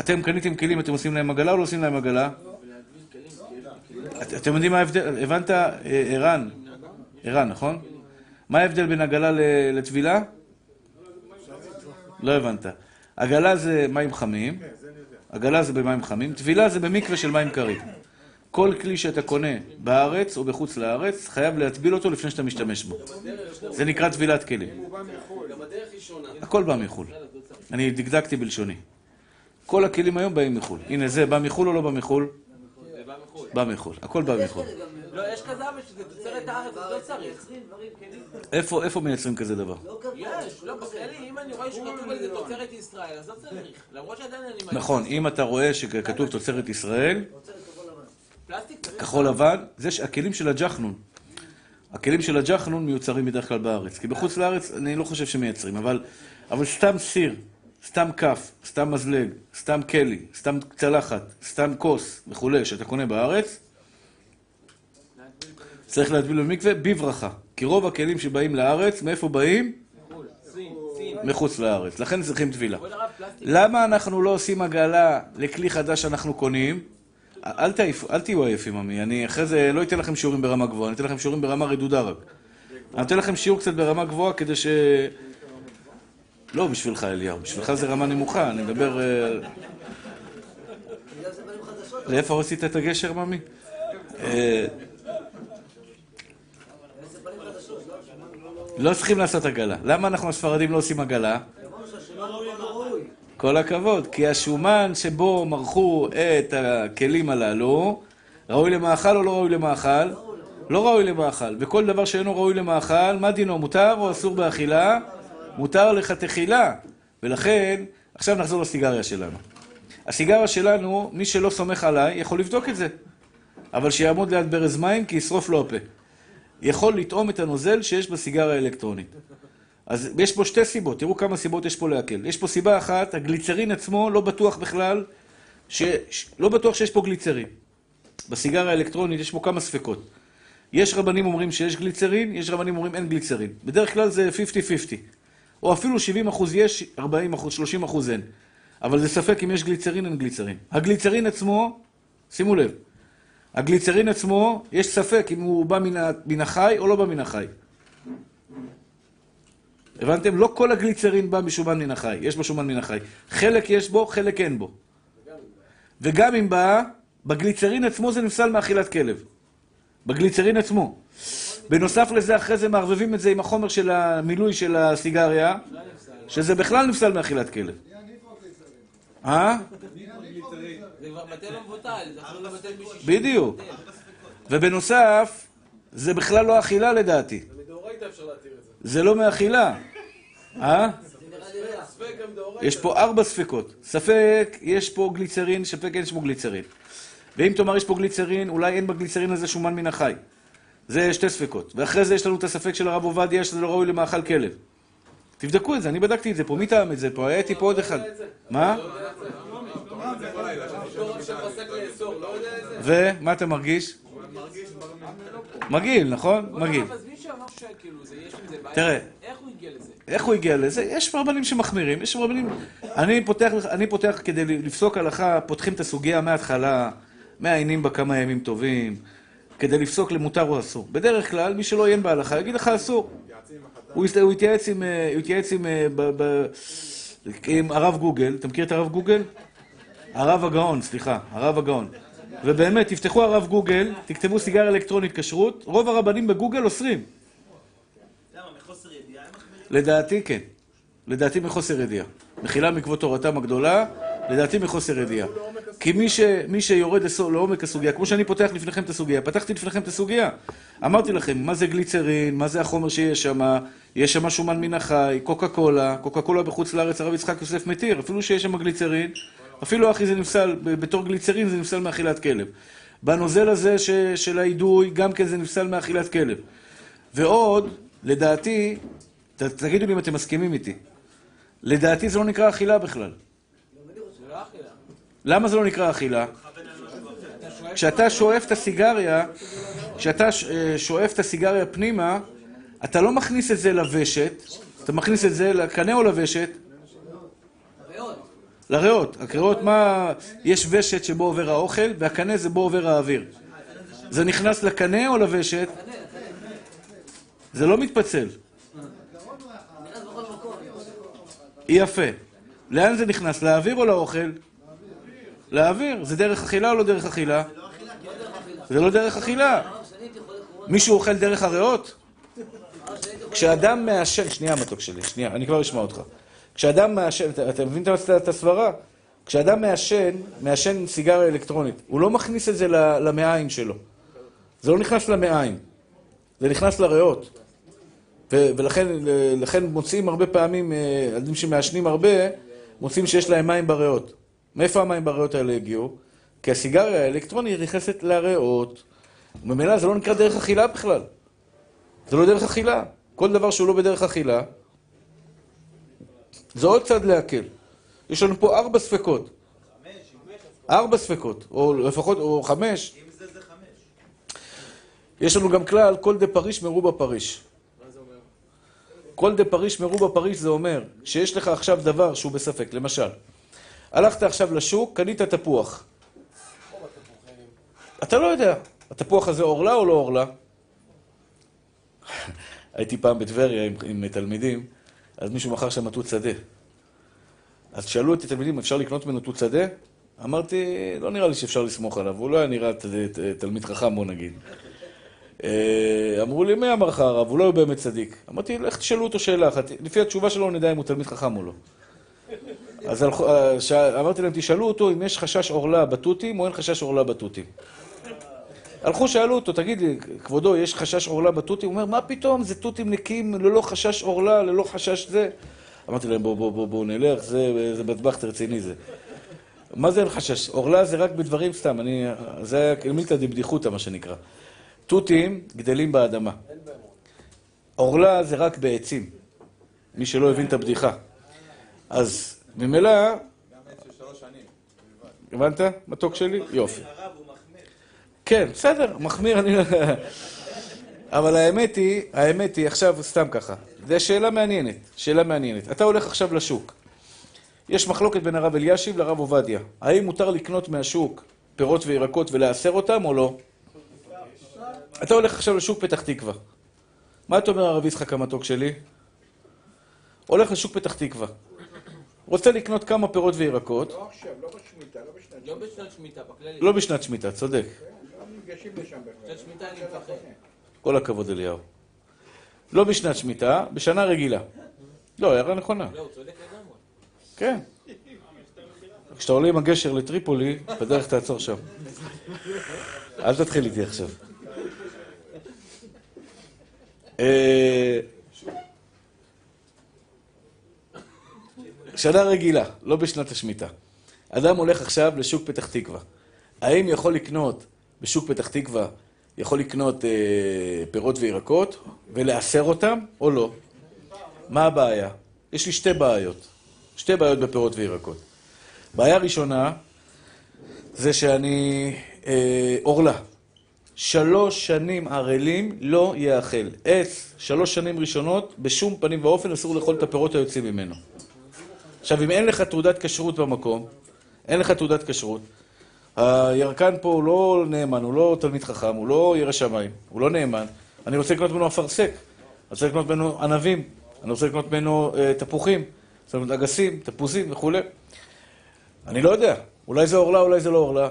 אתם קניתם כלים, אתם עושים להם הגעלה או לא עושים להם הגעלה? את- אתם יודעים מה ההבדל? הבנת, אה, ערן? ערן, נכון? מה ההבדל בין הגעלה ל- לטבילה? לא הבנת. הגעלה זה מים חמים, הגעלה זה במים חמים, טבילה זה במקווה של מים קרים. כל כלי שאתה קונה בארץ או בחוץ לארץ, חייב להטביל אותו לפני שאתה משתמש בו. זה נקרא טבילת כלים. הכל בא מחו"ל. אני דקדקתי בלשוני. כל הכלים היום באים מחו"ל. הנה זה בא מחו"ל או לא בא מחו"ל? בא מחו"ל. הכל בא מחו"ל. לא, יש כזה אבל שזה תוצרת הארץ, אז לא צריך. איפה איפה מייצרים כזה דבר? יש, לא, בכללי, אם אני רואה שכתוב על זה תוצרת ישראל, אז לא צריך. למרות שעדיין אני... נכון, אם אתה רואה שכתוב תוצרת ישראל. כחול לבן, זה ש- הכלים של הג'חנון. הכלים של הג'חנון מיוצרים בדרך כלל בארץ. כי בחוץ לארץ אני לא חושב שמייצרים, אבל, אבל סתם סיר, סתם כף, סתם מזלג, סתם כלי, סתם צלחת, סתם כוס וכולי, שאתה קונה בארץ, צריך להטביל במקווה בברכה. כי רוב הכלים שבאים לארץ, מאיפה באים? מחוץ לארץ. לכן צריכים טבילה. למה אנחנו לא עושים עגלה לכלי חדש שאנחנו קונים? אל, תעיף, אל תהיו עייפים, עמי. אני אחרי זה לא אתן לכם שיעורים ברמה גבוהה, אני אתן לכם שיעורים ברמה רדודה רק. אני אתן לכם שיעור קצת ברמה גבוהה כדי ש... לא בשבילך, אליהו. בשבילך זה רמה נמוכה, אני מדבר... אה. לאיפה עשית את הגשר, ממי? אה, איזה בנים חדשות, לא? צריכים לעשות עגלה. למה אנחנו הספרדים לא עושים עגלה? כל הכבוד, כי השומן שבו מרחו את הכלים הללו, ראוי למאכל או לא ראוי למאכל? לא ראוי למאכל. וכל דבר שאינו ראוי למאכל, מה דינו? מותר או אסור באכילה? מותר לכתחילה. ולכן, עכשיו נחזור לסיגריה שלנו. הסיגריה שלנו, מי שלא סומך עליי, יכול לבדוק את זה. אבל שיעמוד ליד ברז מים, כי ישרוף לו הפה. יכול לטעום את הנוזל שיש בסיגריה האלקטרונית. אז יש פה שתי סיבות, תראו כמה סיבות יש פה להקל. יש פה סיבה אחת, הגליצרין עצמו לא בטוח בכלל, ש... לא בטוח שיש פה גליצרין. בסיגריה האלקטרונית יש פה כמה ספקות. יש רבנים אומרים שיש גליצרין, יש רבנים אומרים אין גליצרין. בדרך כלל זה 50-50. או אפילו 70 אחוז יש, 40 אחוז, 30 אחוז אין. אבל זה ספק אם יש גליצרין, אין גליצרין. הגליצרין עצמו, שימו לב, הגליצרין עצמו, יש ספק אם הוא בא מן החי או לא בא מן החי. הבנתם? לא כל הגליצרין בא משומן מן החי, יש בו שומן מן החי. חלק יש בו, חלק אין בו. וגם אם בא, בגליצרין עצמו זה נפסל מאכילת כלב. בגליצרין עצמו. בנוסף לזה, אחרי זה מערבבים את זה עם החומר של המילוי של הסיגריה, שזה בכלל נפסל מאכילת כלב. ובנוסף, זה בכלל לא אכילה לדעתי. זה. זה לא מאכילה. אה? זה. יש פה ארבע ספקות. ספק, יש פה גליצרין, ספק אין פה גליצרין. ואם תאמר יש פה גליצרין, אולי אין בגליצרין הזה שומן מן החי. זה שתי ספקות. ואחרי זה יש לנו את הספק של הרב עובדיה, שזה לא ראוי למאכל כלב. תבדקו את זה, אני בדקתי את זה פה. מי טעם את זה פה? היה איתי פה עוד אחד. מה? ומה אתה מרגיש? מגעיל, נכון? מגעיל. בעיה, תראה. איך הוא הגיע לזה? איך הוא הגיע לזה? יש רבנים שמחמירים, יש רבנים... אני פותח, אני פותח כדי לפסוק הלכה, פותחים את הסוגיה מההתחלה, מעיינים בה כמה ימים טובים, כדי לפסוק למותר או אסור. בדרך כלל, מי שלא עיין בהלכה יגיד לך אסור. הוא יתייעץ עם, אה, הוא יתייעץ עם, אה, ב- ב- עם הרב גוגל, אתה מכיר את הרב גוגל? הרב הגאון, סליחה, הרב הגאון. ובאמת, תפתחו הרב גוגל, תכתבו סיגריה אלקטרונית כשרות, רוב הרבנים בגוגל אוסרים. לדעתי כן. לדעתי מחוסר ידיעה. מחילה מכבוד תורתם הגדולה, לדעתי מחוסר ידיעה. כי מי, ש, מי שיורד לסו, לעומק הסוגיה, כמו שאני פותח לפניכם את הסוגיה, פתחתי לפניכם את הסוגיה. אמרתי לכם, מה זה גליצרין, מה זה החומר שיש שם, יש שם שומן מן החי, קוקה קולה, קוקה קולה בחוץ לארץ, הרב יצחק יוסף מתיר, אפילו שיש שם גליצרין, אפילו אחי זה נפסל, בתור גליצרין זה נפסל מאכילת כלב. בנוזל הזה ש, של האידוי, גם כן זה נפסל מאכילת כלב. ועוד, לדעתי, ת, תגידו לי אם אתם מסכימים איתי, לדעתי זה לא נקרא אכילה בכלל. למה זה לא נקרא אכילה? כשאתה שואף את הסיגריה, כשאתה אה, שואף את הסיגריה פנימה, אתה לא מכניס את זה לוושת, אתה מכניס את זה לקנה או לוושת? ריאות. לריאות. הקריאות, מה... יש ושת שבו עובר האוכל, והקנה זה בו עובר האוויר. זה נכנס לקנה או לוושת? זה לא מתפצל. יפה. לאן זה נכנס? לאוויר או לאוכל? לאוויר. זה דרך אכילה או לא דרך אכילה? זה לא דרך אכילה. מישהו אוכל דרך הריאות? כשאדם מעשן, שנייה מתוק שלי, שנייה, אני כבר אשמע אותך. כשאדם מעשן, אתה, מבין את- הסברה? כשאדם מעשן, מעשן סיגריה אלקטרונית, הוא לא מכניס את זה למעיים שלו. זה לא נכנס למעיים, זה נכנס לריאות. ולכן לכן מוצאים הרבה פעמים, אה, ילדים שמעשנים הרבה, מוצאים שיש להם מים בריאות. מאיפה המים בריאות האלה הגיעו? כי הסיגריה האלקטרונית נכנסת לריאות. ממילא זה לא נקרא דרך אכילה בכלל. זה לא דרך אכילה. כל דבר שהוא לא בדרך אכילה, זה עוד צד להקל. יש לנו פה ארבע ספקות. ארבע ספקות, או לפחות, או חמש. אם זה, זה חמש. יש לנו גם כלל, כל דה פריש מרובה פריש. כל דה פריש מרובה פריש זה אומר שיש לך עכשיו דבר שהוא בספק, למשל, הלכת עכשיו לשוק, קנית תפוח. אתה לא יודע, התפוח הזה עורלה או לא עורלה? הייתי פעם בטבריה עם, עם תלמידים, אז מישהו מכר שם תות שדה. אז שאלו אותי תלמידים, אפשר לקנות ממנו תות שדה? אמרתי, לא נראה לי שאפשר לסמוך עליו, הוא לא היה נראה תלמיד חכם, בוא נגיד. אה, אמרו לי, מי אמר לך הרב? הוא לא באמת צדיק. אמרתי, לך תשאלו אותו שאלה אחת, לפי התשובה שלו נדע אם הוא תלמיד חכם או לא. אז הלכו- אה, אמרתי להם, תשאלו אותו אם יש חשש עורלה בתותים או אין חשש עורלה בתותים. הלכו, שאלו אותו, תגיד לי, כבודו, יש חשש עורלה בתותים? הוא אומר, מה פתאום, זה תותים נקיים ללא חשש עורלה, ללא חשש זה. אמרתי להם, בואו, בואו, בואו, בוא, נלך, זה, בטבחט רציני זה. מה זה אין חשש? עורלה זה רק בדברים סתם, אני, זה היה מילתא דבדיחותא, מה שנקרא. תותים גדלים באדמה. עורלה זה רק בעצים, מי שלא הבין את הבדיחה. אז ממילא, גם עץ של שלוש שנים. הבנת? מתוק שלי? יופי. כן, בסדר, מחמיר אני... אבל האמת היא, האמת היא, עכשיו סתם ככה, זו שאלה מעניינת, שאלה מעניינת. אתה הולך עכשיו לשוק. יש מחלוקת בין הרב אלישיב לרב עובדיה. האם מותר לקנות מהשוק פירות וירקות ולאסר אותם או לא? אתה הולך עכשיו לשוק פתח תקווה. מה אתה אומר הרב יצחק המתוק שלי? הולך לשוק פתח תקווה. רוצה לקנות כמה פירות וירקות, לא עכשיו, לא בשמיטה, לא בשנת לא בשנת שמיטה, בכללי. לא בשנת שמיטה, צודק. לא. בשנת שמיטה אני מפחד. כל הכבוד אליהו. לא בשנת שמיטה, בשנה רגילה. לא, הערה נכונה. לא, הוא צודק לגמרי. כן. כשאתה עולה עם הגשר לטריפולי, בדרך תעצור שם. אל תתחיל איתי עכשיו. שנה רגילה, לא בשנת השמיטה. אדם הולך עכשיו לשוק פתח תקווה. האם יכול לקנות בשוק פתח תקווה, יכול לקנות אה, פירות וירקות ולאסר אותם או לא? מה הבעיה? יש לי שתי בעיות. שתי בעיות בפירות וירקות. בעיה ראשונה זה שאני אה, עורלה. שלוש שנים ערלים לא יאכל. עץ, שלוש שנים ראשונות, בשום פנים ואופן אסור לאכול את הפירות היוצאים ממנו. עכשיו, אם אין לך תעודת כשרות במקום, אין לך תעודת כשרות, הירקן פה הוא לא נאמן, הוא לא תלמיד חכם, הוא לא ירא שמיים, הוא לא נאמן. אני רוצה לקנות ממנו אפרסק, אני רוצה לקנות ממנו ענבים, אני רוצה לקנות ממנו אה, תפוחים, זאת אומרת אגסים, תפוזים וכולי. אני לא יודע, אולי זה עורלה, אולי זה לא עורלה.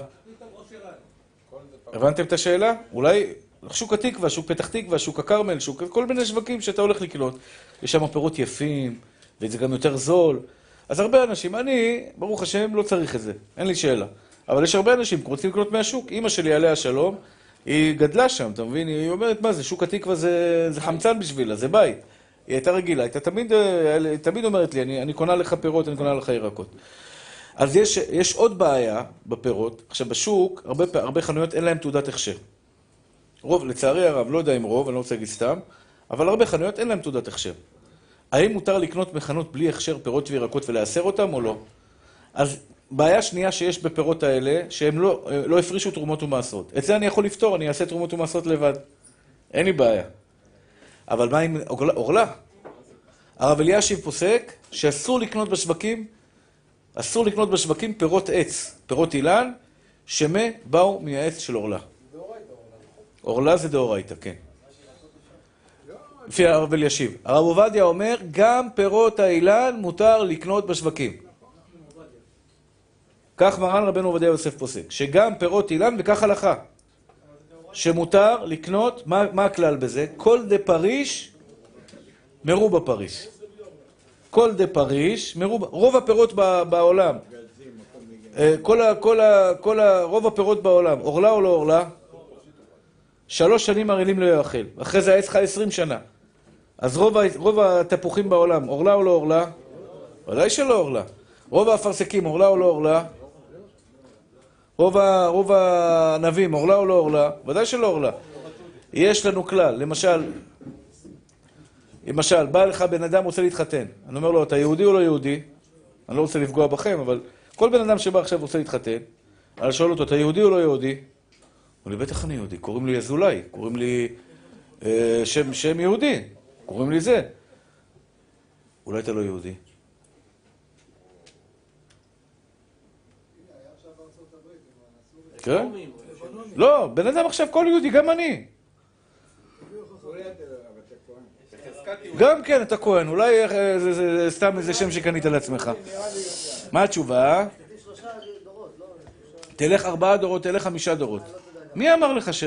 הבנתם את השאלה? אולי שוק התקווה, שוק פתח תקווה, שוק הכרמל, שוק... כל מיני שווקים שאתה הולך לקנות. יש שם פירות יפים, וזה גם יותר זול. אז הרבה אנשים, אני, ברוך השם, לא צריך את זה, אין לי שאלה. אבל יש הרבה אנשים רוצים לקנות מהשוק. אימא שלי, עליה השלום, היא גדלה שם, אתה מבין? היא אומרת, מה זה, שוק התקווה זה, זה חמצן בשבילה, זה בית. היא הייתה רגילה, הייתה תמיד, אה, תמיד אומרת לי, אני, אני קונה לך פירות, אני קונה לך ירקות. אז יש, יש עוד בעיה בפירות. עכשיו, בשוק, הרבה, הרבה חנויות אין להן תעודת הכשר. רוב, לצערי הרב, לא יודע אם רוב, אני לא רוצה להגיד סתם, אבל הרבה חנויות אין להן תעודת הכשר. האם מותר לקנות מחנות בלי הכשר פירות וירקות ולאסר אותם או לא? אז בעיה שנייה שיש בפירות האלה, שהם לא, לא הפרישו תרומות ומעשרות. את זה אני יכול לפתור, אני אעשה תרומות ומעשרות לבד. אין לי בעיה. אבל מה עם עורלה? הרב אלישיב פוסק שאסור לקנות בשווקים, אסור לקנות בשווקים פירות עץ, פירות אילן, שמה באו מהעץ של עורלה. עורלה זה דאורייתא, כן. לפי הרב אלישיב. הרב עובדיה אומר, גם פירות האילן מותר לקנות בשווקים. כך מרן רבנו עובדיה יוסף פוסק, שגם פירות אילן וכך הלכה. שמותר לקנות, מה, מה הכלל בזה? כל דה פריש מרובה פריש. כל דה פריש מרובה, רוב הפירות ב, בעולם, אה, כל ה, כל ה, כל ה, רוב הפירות בעולם, עורלה או לא עורלה? שלוש שנים ערלים לא יאכל, אחרי זה העץ חי עשרים שנה. אז רוב, רוב התפוחים בעולם, עורלה או לא עורלה? ודאי שלא עורלה. רוב האפרסקים, עורלה או לא עורלה? רוב, רוב הענבים, עורלה או לא עורלה? ודאי שלא עורלה. יש לנו כלל, למשל, למשל, בא לך בן אדם רוצה להתחתן. אני אומר לו, אתה יהודי או לא יהודי? אני לא רוצה לפגוע בכם, אבל כל בן אדם שבא עכשיו רוצה להתחתן, אני שואל אותו, אתה יהודי או לא יהודי? הוא אומר לי, בטח אני יהודי, קוראים לי אזולאי, קוראים לי אה, שם, שם יהודי, קוראים לי זה. אולי אתה לא יהודי. כן? לא, בן אדם עכשיו כל יהודי, גם אני. גם כן, אתה כהן, אולי אה, זה- זה סתם איזה שם שקנית לעצמך. מה התשובה? תלך ארבעה דורות, תלך חמישה דורות. מי אמר לך ש...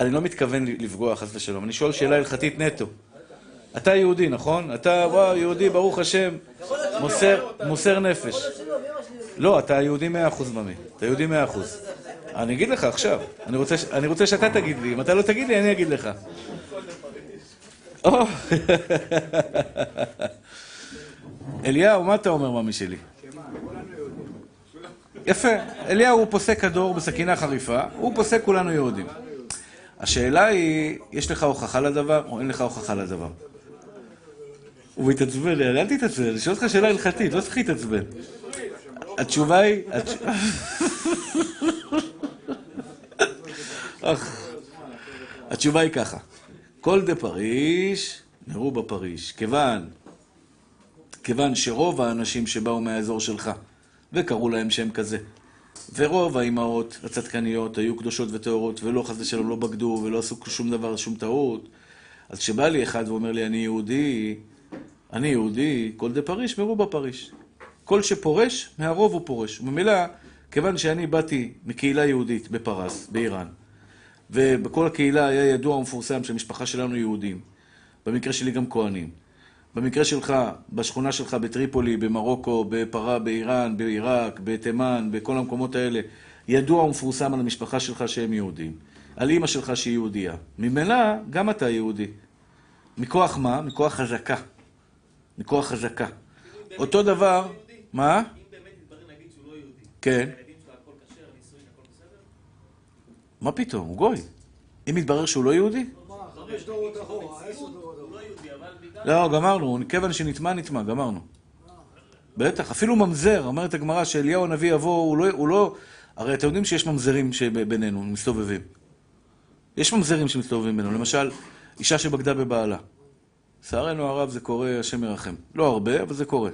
אני לא מתכוון לפגוע, חס ושלום. אני שואל שאלה הלכתית נטו. אתה יהודי, נכון? אתה, וואו, יהודי, ברוך השם, מוסר, נפש. לא, אתה יהודי מאה אחוז ממי. אתה יהודי מאה אחוז. אני אגיד לך עכשיו. אני רוצה, שאתה תגיד לי. אם אתה לא תגיד לי, אני אגיד לך. אליהו, מה אתה אומר, ממי שלי? יפה. אליהו הוא פוסק כדור בסכינה חריפה, הוא פוסק כולנו יהודים. השאלה היא, יש לך הוכחה לדבר או אין לך הוכחה לדבר? הוא מתעצבן, אל תתעצבן, אני שואל אותך שאלה הלכתית, לא צריך להתעצבן. התשובה היא... התשובה היא ככה, כל דה פריש, נראו בפריש, כיוון, כיוון שרוב האנשים שבאו מהאזור שלך, וקראו להם שם כזה, ורוב האימהות הצדקניות היו קדושות וטהורות, ולא חס ושלום לא בגדו, ולא עשו שום דבר, שום טעות, אז כשבא לי אחד ואומר לי, אני יהודי, אני יהודי, כל דה פריש, מרובה פריש. כל שפורש, מהרוב הוא פורש. וממילא, כיוון שאני באתי מקהילה יהודית בפרס, באיראן, ובכל הקהילה היה ידוע ומפורסם שהמשפחה שלנו יהודים, במקרה שלי גם כהנים. במקרה שלך, בשכונה שלך בטריפולי, במרוקו, בפרה, באיראן, בעיראק, בתימן, בכל המקומות האלה, ידוע ומפורסם על המשפחה שלך שהם יהודים. על אימא שלך שהיא יהודייה. ממילא, גם אתה יהודי. מכוח מה? מכוח חזקה. מכוח חזקה. אותו דבר, מה? אם באמת יתברר נגיד שהוא לא יהודי, כן. מה פתאום? הוא גוי. אם יתברר שהוא לא יהודי? חמש דורות אחורה, עשר דורות אחורה. לא. לא, גמרנו. כיוון שנטמע, נטמע, גמרנו. בטח, אפילו ממזר, אומרת הגמרא שאליהו הנביא יבוא, הוא לא, הוא לא... הרי אתם יודעים שיש ממזרים שבינינו, מסתובבים. יש ממזרים שמסתובבים בינינו. למשל, אישה שבגדה בבעלה. לצערנו הרב זה קורה, השם ירחם. לא הרבה, אבל זה קורה.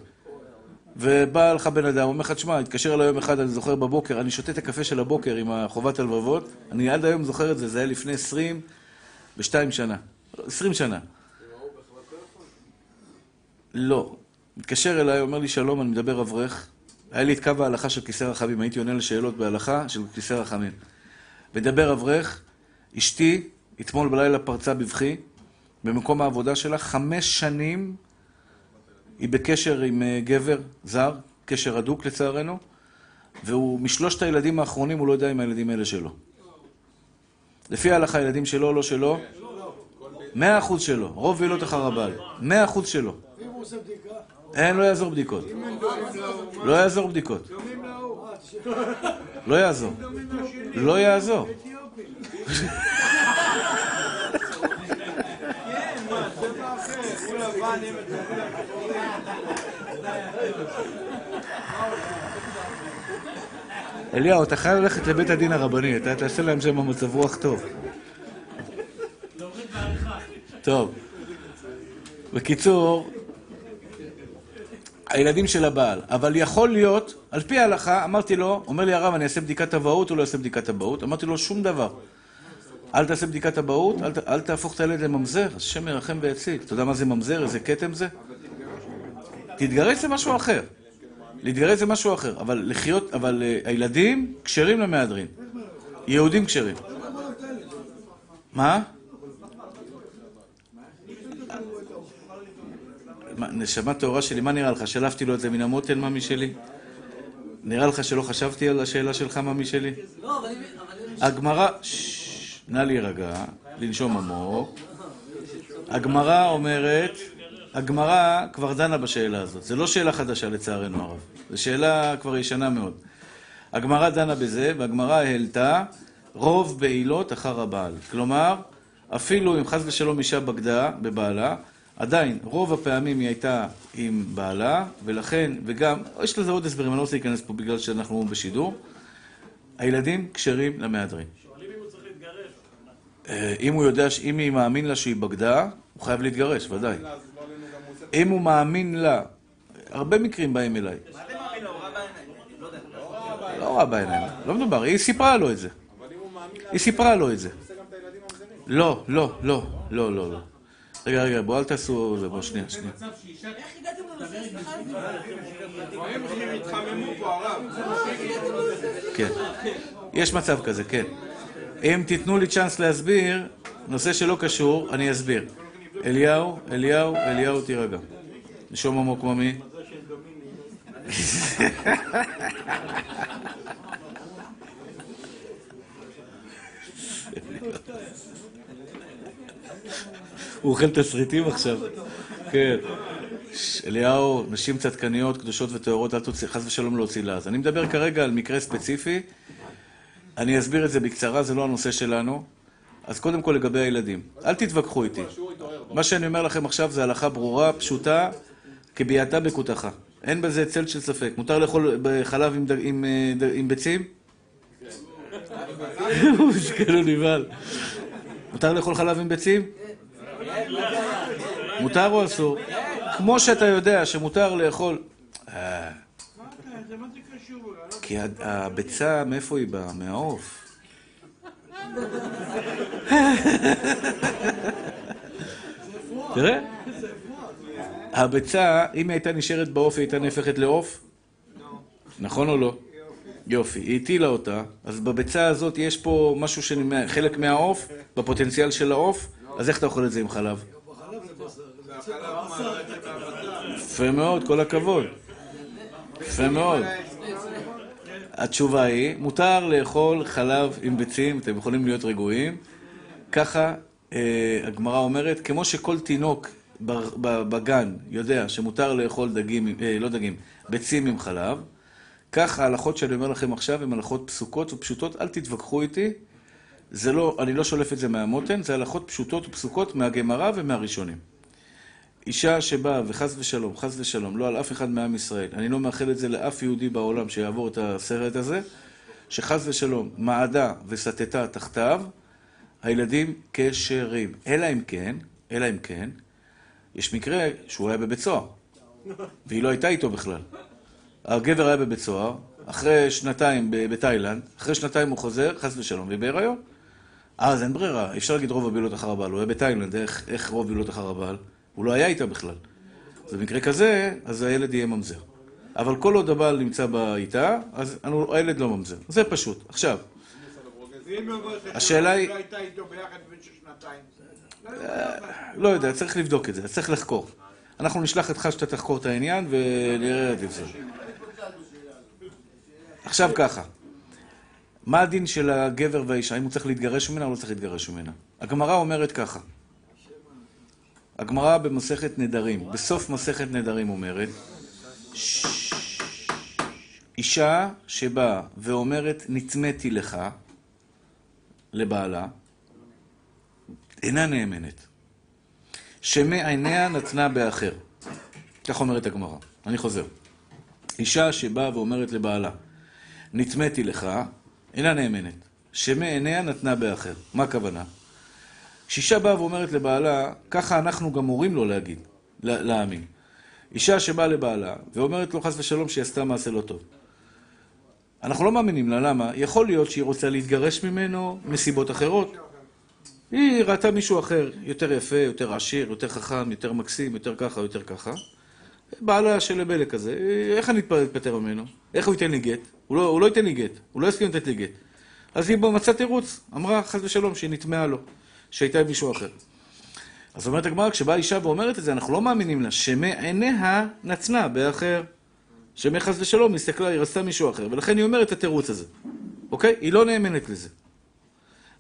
ובא לך בן אדם, אומר לך, תשמע, התקשר אליי יום אחד, אני זוכר בבוקר, אני שותה את הקפה של הבוקר עם החובת הלבבות, אני עד היום זוכר את זה, זה היה לפני 22 שנה. 20 שנה. לא. מתקשר אליי, אומר לי, שלום, אני מדבר אברך. היה לי את קו ההלכה של כיסא רחמים, הייתי עונה לשאלות בהלכה של כיסא רחמים. מדבר אברך, אשתי, אתמול בלילה פרצה בבכי, במקום העבודה שלה, חמש שנים היא בקשר עם אה, גבר זר, קשר הדוק לצערנו, והוא, משלושת הילדים האחרונים, הוא לא יודע אם הילדים האלה שלו. לפי ההלכה, הילדים שלו, לא שלו? מאה אחוז שלו, רוב ועילות החרבל. מאה אחוז שלו. אם הוא עושה בדיקה, אין, לא יעזור בדיקות. לא יעזור בדיקות. לא יעזור. לא יעזור. אליהו, אתה חייב ללכת לבית הדין הרבני, אתה תעשה להם שם מצב רוח טוב. טוב. בקיצור, הילדים של הבעל. אבל יכול להיות, על פי ההלכה, אמרתי לו, אומר לי הרב, אני אעשה בדיקת אבהות או לא אעשה בדיקת אבהות? אמרתי לו, שום דבר. אל תעשה בדיקת אבהות, אל, אל תהפוך את הילד לממזר, השם ירחם ויציל. אתה יודע מה זה ממזר? איזה כתם זה? תתגרש זה משהו אחר. להתגרש זה משהו אחר. אבל לחיות, אבל אה, הילדים כשרים למהדרין. יהודים כשרים. מה? מה, נשמה טהורה שלי, מה נראה לך? שלפתי לו את זה מן המותן, ממי שלי? נראה לך שלא חשבתי על השאלה שלך, ממי שלי? לא, אבל הגמרא, נא להירגע, לנשום עמוק. הגמרא אומרת, הגמרא כבר דנה בשאלה הזאת. זו לא שאלה חדשה לצערנו הרב. זו שאלה כבר ישנה מאוד. הגמרא דנה בזה, והגמרא העלתה רוב בעילות אחר הבעל. כלומר, אפילו אם חס ושלום אישה בגדה בבעלה, עדיין, רוב הפעמים היא הייתה עם בעלה, ולכן, וגם, יש לזה עוד הסברים, אני לא רוצה להיכנס פה בגלל שאנחנו בשידור. הילדים כשרים למהדרין. אה, אם הוא יודע, אם היא מאמין לה שהיא בגדה, הוא חייב להתגרש, ודאי. אם הוא מאמין לה, הרבה מקרים באים אליי. מה זה מאמין לו? רע בעיניים. לא יודע. לא רע בעיניים, לא מדובר, היא סיפרה לו את זה. היא סיפרה לו את זה. לא, לא, לא, לא, לא, לא. רגע, רגע, בוא אל תעשו זה, בוא שנייה, שנייה. כן. יש מצב כזה, כן. אם תיתנו לי צ'אנס להסביר, נושא שלא קשור, אני אסביר. אליהו, אליהו, אליהו, תירגע. נשום עמוק ממי. הוא אוכל תסריטים עכשיו. כן. אליהו, נשים צדקניות, קדושות וטהורות, אל תוציא, חס ושלום לא הוציא לעז. אני מדבר כרגע על מקרה ספציפי. אני אסביר את זה בקצרה, זה לא הנושא שלנו. אז קודם כל לגבי הילדים. אל תתווכחו איתי. מה שאני אומר לכם עכשיו זה הלכה ברורה, פשוטה, כביאתה בכותך. אין בזה צל של ספק. מותר לאכול חלב עם, אה, עם ביצים? הוא נבהל. מותר לאכול חלב עם ביצים? מותר או אסור? כמו שאתה יודע שמותר לאכול... אה, כי הביצה, מאיפה היא באה? מהעוף. תראה, הביצה, אם היא הייתה נשארת בעוף, היא הייתה נהפכת לעוף? נכון או לא? יופי, היא הטילה אותה, אז בביצה הזאת יש פה משהו שחלק מהעוף, בפוטנציאל של העוף, אז איך אתה אוכל את זה עם חלב? יפה מאוד, כל הכבוד. יפה מאוד. התשובה היא, מותר לאכול חלב עם ביצים, אתם יכולים להיות רגועים. ככה אה, הגמרא אומרת, כמו שכל תינוק בגן יודע שמותר לאכול דגים, אה, לא דגים, ביצים עם חלב, כך ההלכות שאני אומר לכם עכשיו הן הלכות פסוקות ופשוטות, אל תתווכחו איתי. זה לא, אני לא שולף את זה מהמותן, זה הלכות פשוטות ופסוקות מהגמרא ומהראשונים. אישה שבאה, וחס ושלום, חס ושלום, לא על אף אחד מעם ישראל, אני לא מאחל את זה לאף יהודי בעולם שיעבור את הסרט הזה, שחס ושלום מעדה וסטתה תחתיו, הילדים כשרים. אלא אם כן, אלא אם כן, יש מקרה שהוא היה בבית סוהר, והיא לא הייתה איתו בכלל. הגבר היה בבית סוהר, אחרי שנתיים בתאילנד, אחרי שנתיים הוא חוזר, חס ושלום, והיא בהיריון. אז אין ברירה, אפשר להגיד רוב הבעילות אחר הבעל, הוא היה בתאילנד, איך, איך רוב הבעילות אחר הבעל? הוא לא היה איתה בכלל. אז במקרה כזה, אז הילד יהיה ממזר. אבל כל עוד הבעל נמצא באיתה, אז הילד לא ממזר. זה פשוט. עכשיו, השאלה היא- לא במשך שנתיים. לא יודע, צריך לבדוק את זה, צריך לחקור. אנחנו נשלח אותך שאתה תחקור את העניין ונראה את זה. עכשיו ככה, מה הדין של הגבר והאישה? האם הוא צריך להתגרש ממנה או לא צריך להתגרש ממנה? הגמרא אומרת ככה. הגמרא במסכת נדרים, בסוף מסכת נדרים אומרת, "ש- אישה שבאה ואומרת נטמאתי לך לבעלה, אינה נאמנת. שמעיניה נתנה באחר. כך אומרת הגמרא. אני חוזר. אישה שבאה ואומרת לבעלה, נטמאתי לך, אינה נאמנת. שמעיניה נתנה באחר. מה הכוונה? כשאישה באה ואומרת לבעלה, ככה אנחנו גם מורים לו להגיד, לה- להאמין. אישה שבאה לבעלה ואומרת לו חס ושלום שהיא עשתה מעשה לא טוב. אנחנו לא מאמינים לה, למה? יכול להיות שהיא רוצה להתגרש ממנו מסיבות אחרות. היא ראתה מישהו אחר, יותר יפה, יותר עשיר, יותר חכם, יותר מקסים, יותר ככה, יותר ככה. בעלה של הבלק הזה, איך אני אתפטר ממנו? איך הוא ייתן לי גט? הוא לא, הוא לא ייתן לי גט, הוא לא יסכים לתת לי גט. אז היא מצאה תירוץ, אמרה חס ושלום שהיא נטמעה לו, שהייתה עם מישהו אחר. אז אומרת הגמרא, כשבאה אישה ואומרת את זה, אנחנו לא מאמינים לה, שמעיניה נצנה באחר. שמחס ושלום היא הסתכלה, היא רצתה מישהו אחר, ולכן היא אומרת את התירוץ הזה, אוקיי? היא לא נאמנת לזה.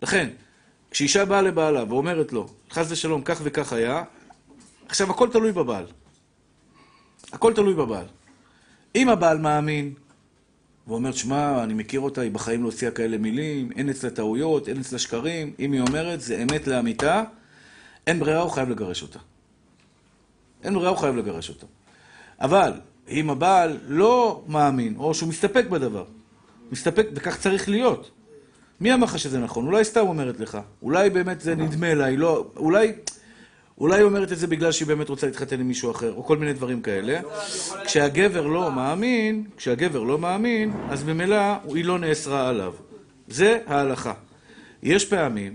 לכן, כשאישה באה לבעלה ואומרת לו, חס ושלום, כך וכך היה, עכשיו הכל תלוי בבעל. הכל תלוי בבעל. אם הבעל מאמין, ואומר, שמע, אני מכיר אותה, היא בחיים לא הוציאה כאלה מילים, אין אצלה טעויות, אין אצלה שקרים, אם היא אומרת, זה אמת לאמיתה, אין ברירה, הוא חייב לגרש אותה. אין ברירה, הוא חייב לגרש אותה. אבל, אם הבעל לא מאמין, או שהוא מסתפק בדבר, מסתפק, וכך צריך להיות. מי אמר לך שזה נכון? אולי סתם אומרת לך. אולי באמת זה נדמה לה, היא לא... אולי... אולי היא אומרת את זה בגלל שהיא באמת רוצה להתחתן עם מישהו אחר, או כל מיני דברים כאלה. כשהגבר לא מאמין, כשהגבר לא מאמין, אז ממילא היא לא נאסרה עליו. זה ההלכה. יש פעמים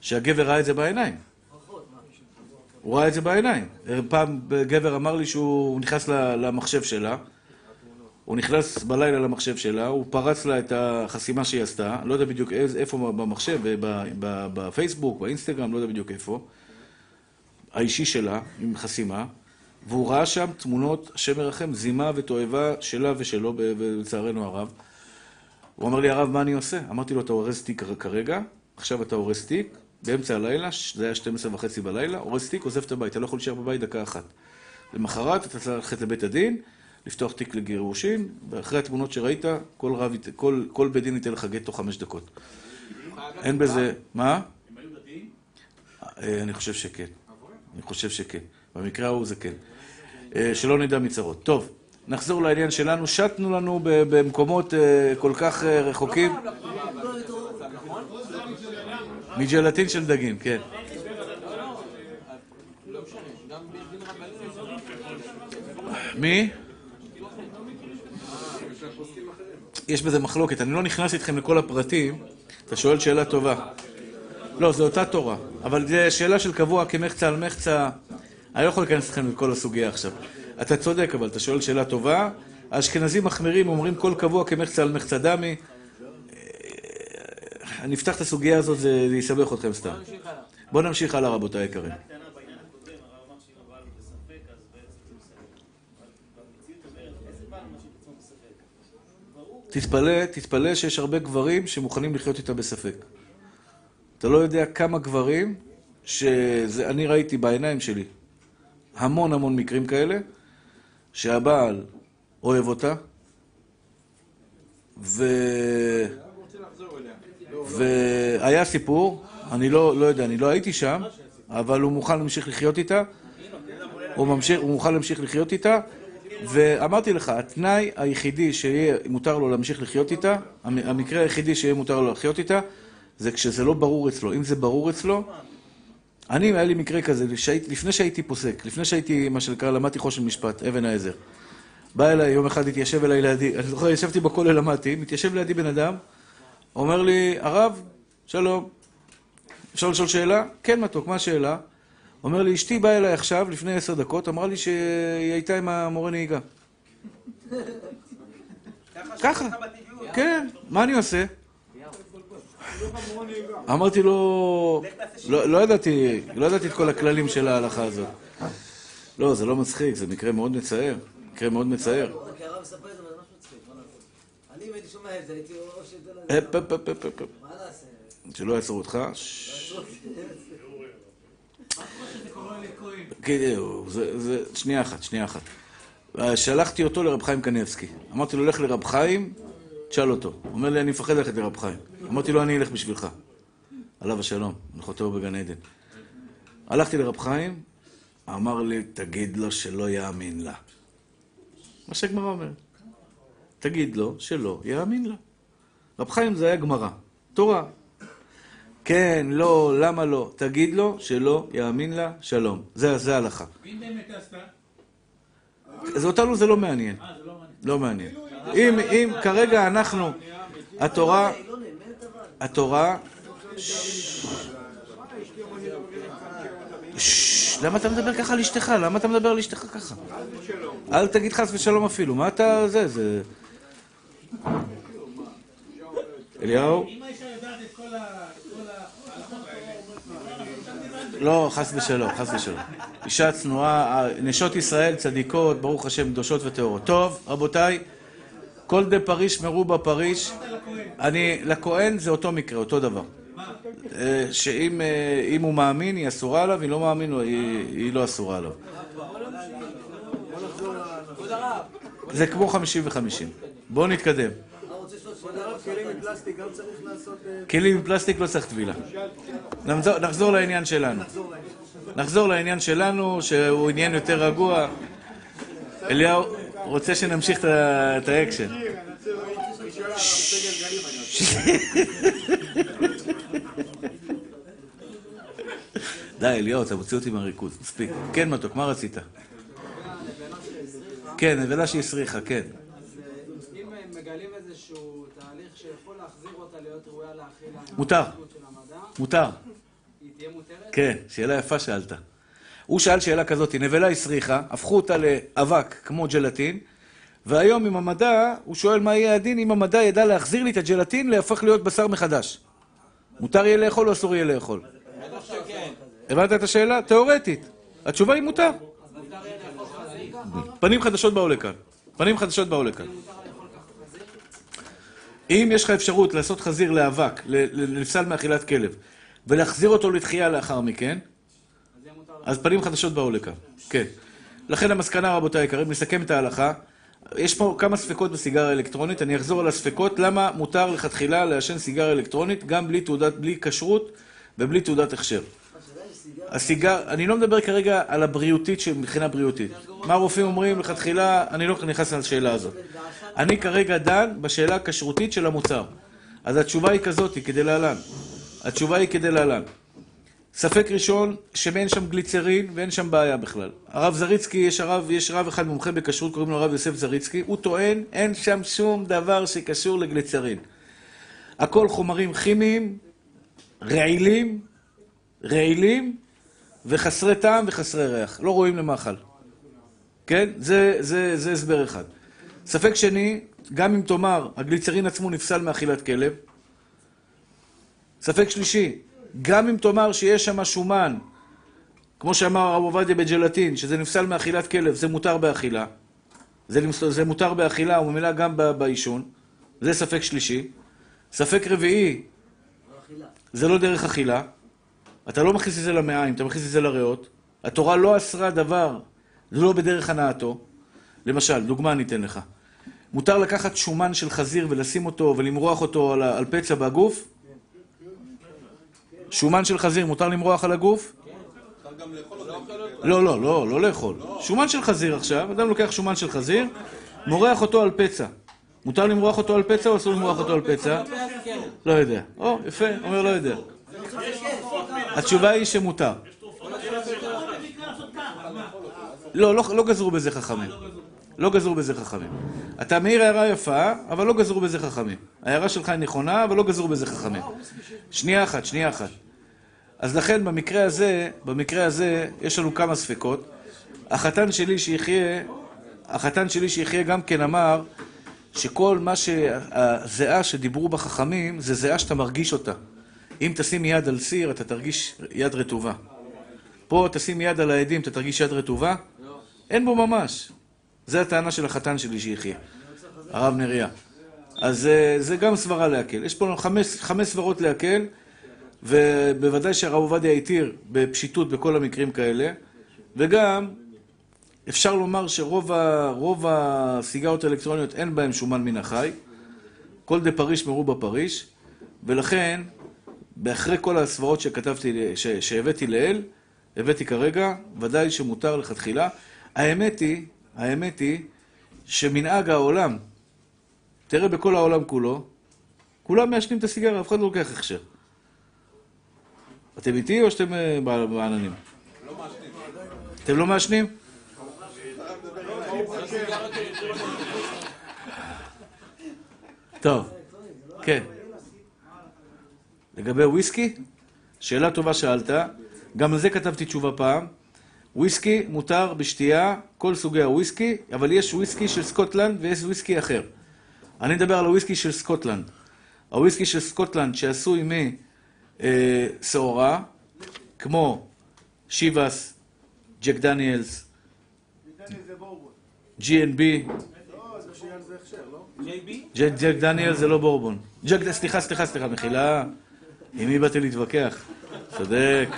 שהגבר ראה את זה בעיניים. הוא ראה את זה בעיניים. פעם גבר אמר לי שהוא נכנס למחשב שלה, הוא נכנס בלילה למחשב שלה, הוא פרץ לה את החסימה שהיא עשתה, לא יודע בדיוק איפה במחשב, בפייסבוק, באינסטגרם, לא יודע בדיוק איפה, האישי שלה, עם חסימה, והוא ראה שם תמונות, השם ירחם, זימה ותועבה שלה ושלו, לצערנו הרב. הוא אמר לי, הרב, מה אני עושה? אמרתי לו, אתה אורז תיק כרגע, עכשיו אתה אורז תיק, באמצע הלילה, זה היה 12 וחצי בלילה, אורז תיק, עוזב את הבית, אתה לא יכול להישאר בבית דקה אחת. למחרת אתה צריך ללכת לבית הדין, לפתוח תיק לגירושין, ואחרי התמונות שראית, כל, רב, כל, כל בית דין ייתן לך גט תוך חמש דקות. אין בזה... מה? אה, אני חושב שכן. אני חושב שכן. במקרה ההוא זה כן. אה, שלא נדע מצרות. טוב, נחזור לעניין שלנו. שטנו לנו במקומות אה, כל כך אה, רחוקים. מג'לטין של דגים, כן. מי? יש בזה מחלוקת, אני לא נכנס איתכם לכל הפרטים, אתה שואל שאלה טובה. לא, זו אותה תורה, אבל זו שאלה של קבוע כמחצה על מחצה, אני לא יכול להיכנס איתכם לכל הסוגיה עכשיו. אתה צודק, אבל אתה שואל שאלה טובה. האשכנזים מחמירים אומרים כל קבוע כמחצה על מחצה דמי. אה, אני אפתח את הסוגיה הזאת, זה יסבך אתכם סתם. בואו נמשיך הלאה, רבותיי היקרים. תתפלא, תתפלא שיש הרבה גברים שמוכנים לחיות איתה בספק. אתה לא יודע כמה גברים שזה, אני ראיתי בעיניים שלי המון המון מקרים כאלה, שהבעל אוהב אותה, ו... והיה סיפור, אני לא, לא יודע, אני לא הייתי שם, אבל הוא מוכן להמשיך לחיות איתה, הוא, ממשיך, הוא מוכן להמשיך לחיות איתה, ואמרתי לך, התנאי היחידי שיהיה מותר לו להמשיך לחיות איתה, המ- המקרה היחידי שיהיה מותר לו לחיות איתה, זה כשזה לא ברור אצלו. אם זה ברור אצלו, אני, היה לי מקרה כזה, שהייתי, לפני שהייתי פוסק, לפני שהייתי, מה שנקרא, למדתי חושן משפט, אבן העזר. בא אליי, יום אחד התיישב אליי לידי, אני זוכר, ישבתי בכולל, למדתי, מתיישב לידי בן אדם, אומר לי, הרב, שלום, אפשר לשאול שאלה? כן, מתוק, מה השאלה? אומר לי, אשתי באה אליי עכשיו, לפני עשר דקות, אמרה לי שהיא הייתה עם המורה נהיגה. ככה, כן, מה אני עושה? אמרתי לו, לא, לא ידעתי, לא ידעתי את כל הכללים של ההלכה הזאת. לא, זה לא מצחיק, זה מקרה מאוד מצער. מקרה מאוד מצער. שלא יעצרו אותך. ששש. כן, זה, שנייה אחת, שנייה אחת. אה, שלחתי אותו לרב חיים קניבסקי. אמרתי לו, לך לרב חיים, תשאל אותו. הוא אומר לי, אני מפחד ללכת לרב חיים. אמרתי לו, אני אלך בשבילך. עליו השלום, נחותו בגן עדן. הלכתי לרב חיים, אמר לי, תגיד לו שלא יאמין לה. מה שהגמרא אומרת. תגיד לו שלא יאמין לה. רב חיים זה היה גמרא, תורה. כן, לא, למה לא? תגיד לו שלא יאמין לה, שלום. זה, זה ההלכה. ואם באמת עשתה? אז אותנו זה לא מעניין. אה, זה לא מעניין. לא מעניין. אם, אם כרגע אנחנו, התורה. התורה... למה אתה מדבר ככה על אשתך? למה אתה מדבר על אשתך ככה? אל תגיד חס ושלום אפילו, מה אתה... זה, זה... אליהו? לא, חס ושלום, חס ושלום. אישה צנועה, נשות ישראל צדיקות, ברוך השם, קדושות וטהורות. טוב, רבותיי, כל דה פריש מרובה פריש. אני, לכהן זה אותו מקרה, אותו דבר. אה, שאם אה, הוא מאמין, היא אסורה עליו, אם לא מאמין, היא לא אסורה עליו. זה כמו 50 ו-50. בואו נתקדם. כלים מפלסטיק לא צריך טבילה. נחזור, נחזור לעניין שלנו. נחזור לעניין שלנו, שהוא עניין יותר רגוע. אליהו רוצה שנמשיך את האקשן. די, אליהו, אתה מוציא אותי מהריכוז. מספיק. כן, מתוק, מה רצית? כן, נבלה שהסריחה, כן. אז אם הם מגלים איזשהו תהליך שיכול להחזיר אותה להיות ראויה להכיל מותר. מותר. היא תהיה מותרת? כן, שאלה יפה שאלת. הוא שאל שאלה כזאת, נבלה הסריחה, הפכו אותה לאבק כמו ג'לטין, והיום עם המדע, הוא שואל מה יהיה הדין אם המדע ידע להחזיר לי את הג'לטין להפוך להיות בשר מחדש. מותר יהיה לאכול או אסור יהיה לאכול? הבנת את השאלה? תיאורטית. התשובה היא מותר. פנים חדשות באו לכאן. פנים חדשות באו לכאן. אם יש לך אפשרות לעשות חזיר לאבק, ל- ל- לפסל מאכילת כלב, ולהחזיר אותו לתחייה לאחר מכן, אז פנים חדשות באו לכאן. כן. לכן המסקנה, רבותיי היקרים, נסכם את ההלכה. יש פה כמה ספקות בסיגריה אלקטרונית, אני אחזור על הספקות. למה מותר לכתחילה לעשן סיגריה אלקטרונית גם בלי תעודת, בלי כשרות ובלי תעודת הכשר? הסיגר, אני לא מדבר כרגע על הבריאותית מבחינה בריאותית. מה הרופאים אומרים לכתחילה, אני לא נכנס לשאלה הזאת. אני כרגע דן בשאלה הכשרותית של המוצר. אז התשובה היא כזאת, היא כדלהלן. התשובה היא כדלהלן. ספק ראשון, שאין שם גליצרין ואין שם בעיה בכלל. הרב זריצקי, יש הרב, יש רב אחד מומחה בכשרות, קוראים לו הרב יוסף זריצקי, הוא טוען, אין שם שום דבר שקשור לגליצרין. הכל חומרים כימיים, רעילים, רעילים, וחסרי טעם וחסרי ריח. לא רואים למאכל. כן? זה, זה, זה הסבר אחד. ספק שני, גם אם תאמר, הגליצרין עצמו נפסל מאכילת כלב. ספק שלישי, גם אם תאמר שיש שם שומן, כמו שאמר הרב עובדיה בג'לטין, שזה נפסל מאכילת כלב, זה מותר באכילה. זה, זה מותר באכילה וממילא גם בעישון. זה ספק שלישי. ספק רביעי, זה לא דרך אכילה. אתה לא מכניס את זה למעיים, אתה מכניס את זה לריאות. התורה לא אסרה דבר, זה לא בדרך הנאתו. למשל, דוגמה אני אתן לך. מותר לקחת שומן של חזיר ולשים אותו ולמרוח אותו על, על פצע בגוף? שומן של חזיר מותר למרוח על הגוף? לא, לא, לא, לא לאכול. שומן של חזיר עכשיו, אדם לוקח שומן של חזיר, מורח אותו על פצע. מותר למרוח אותו על פצע או אסור למרוח אותו על פצע? לא יודע. או, יפה, אומר לא יודע. התשובה היא שמותר. לא, לא, לא גזרו בזה חכמים. לא גזרו בזה חכמים. אתה מעיר הערה יפה, אבל לא גזרו בזה חכמים. ההערה שלך היא נכונה, אבל לא גזרו בזה חכמים. שנייה אחת, שנייה אחת. אז לכן במקרה הזה, במקרה הזה, יש לנו כמה ספקות. החתן שלי שיחיה, החתן שלי שיחיה גם כן אמר שכל מה שהזיעה שדיברו בחכמים, זה זיעה שאתה מרגיש אותה. אם תשים יד על סיר, אתה תרגיש יד רטובה. פה תשים יד על העדים, אתה תרגיש יד רטובה? אין בו ממש. זו הטענה של החתן שלי שיחיה, הרב נריה. אז אה, זה גם סברה להקל. יש פה חמש, חמש סברות להקל, ובוודאי שהרב עובדיה התיר בפשיטות בכל המקרים כאלה, וגם אפשר לומר שרוב ה, רוב הסיגריות האלקטרוניות אין בהן שומן מן החי. כל דה פריש מרו בפריש, ולכן, באחרי כל הסברות שכתבתי, שהבאתי לעיל, הבאתי כרגע, ודאי שמותר לכתחילה. האמת היא, האמת היא, שמנהג העולם, תראה בכל העולם כולו, כולם מעשנים את הסיגריה, אף אחד לא לוקח הכשר. אתם איתי או שאתם אה, בע- בעננים? אתם לא מעשנים? טוב, כן. לגבי וויסקי, שאלה טובה שאלת, גם על זה כתבתי תשובה פעם. וויסקי מותר בשתייה, כל סוגי הוויסקי, אבל יש וויסקי של סקוטלנד ויש וויסקי אחר. אני מדבר על הוויסקי של סקוטלנד. הוויסקי של סקוטלנד שעשוי משעורה, כמו שיבאס, ג'ק דניאלס, J&B? ג'ק, ג'ק דניאל זה לא בורבון. ג'ק, סליחה, סליחה, סליחה, מחילה. עם מי באתי להתווכח? צודק.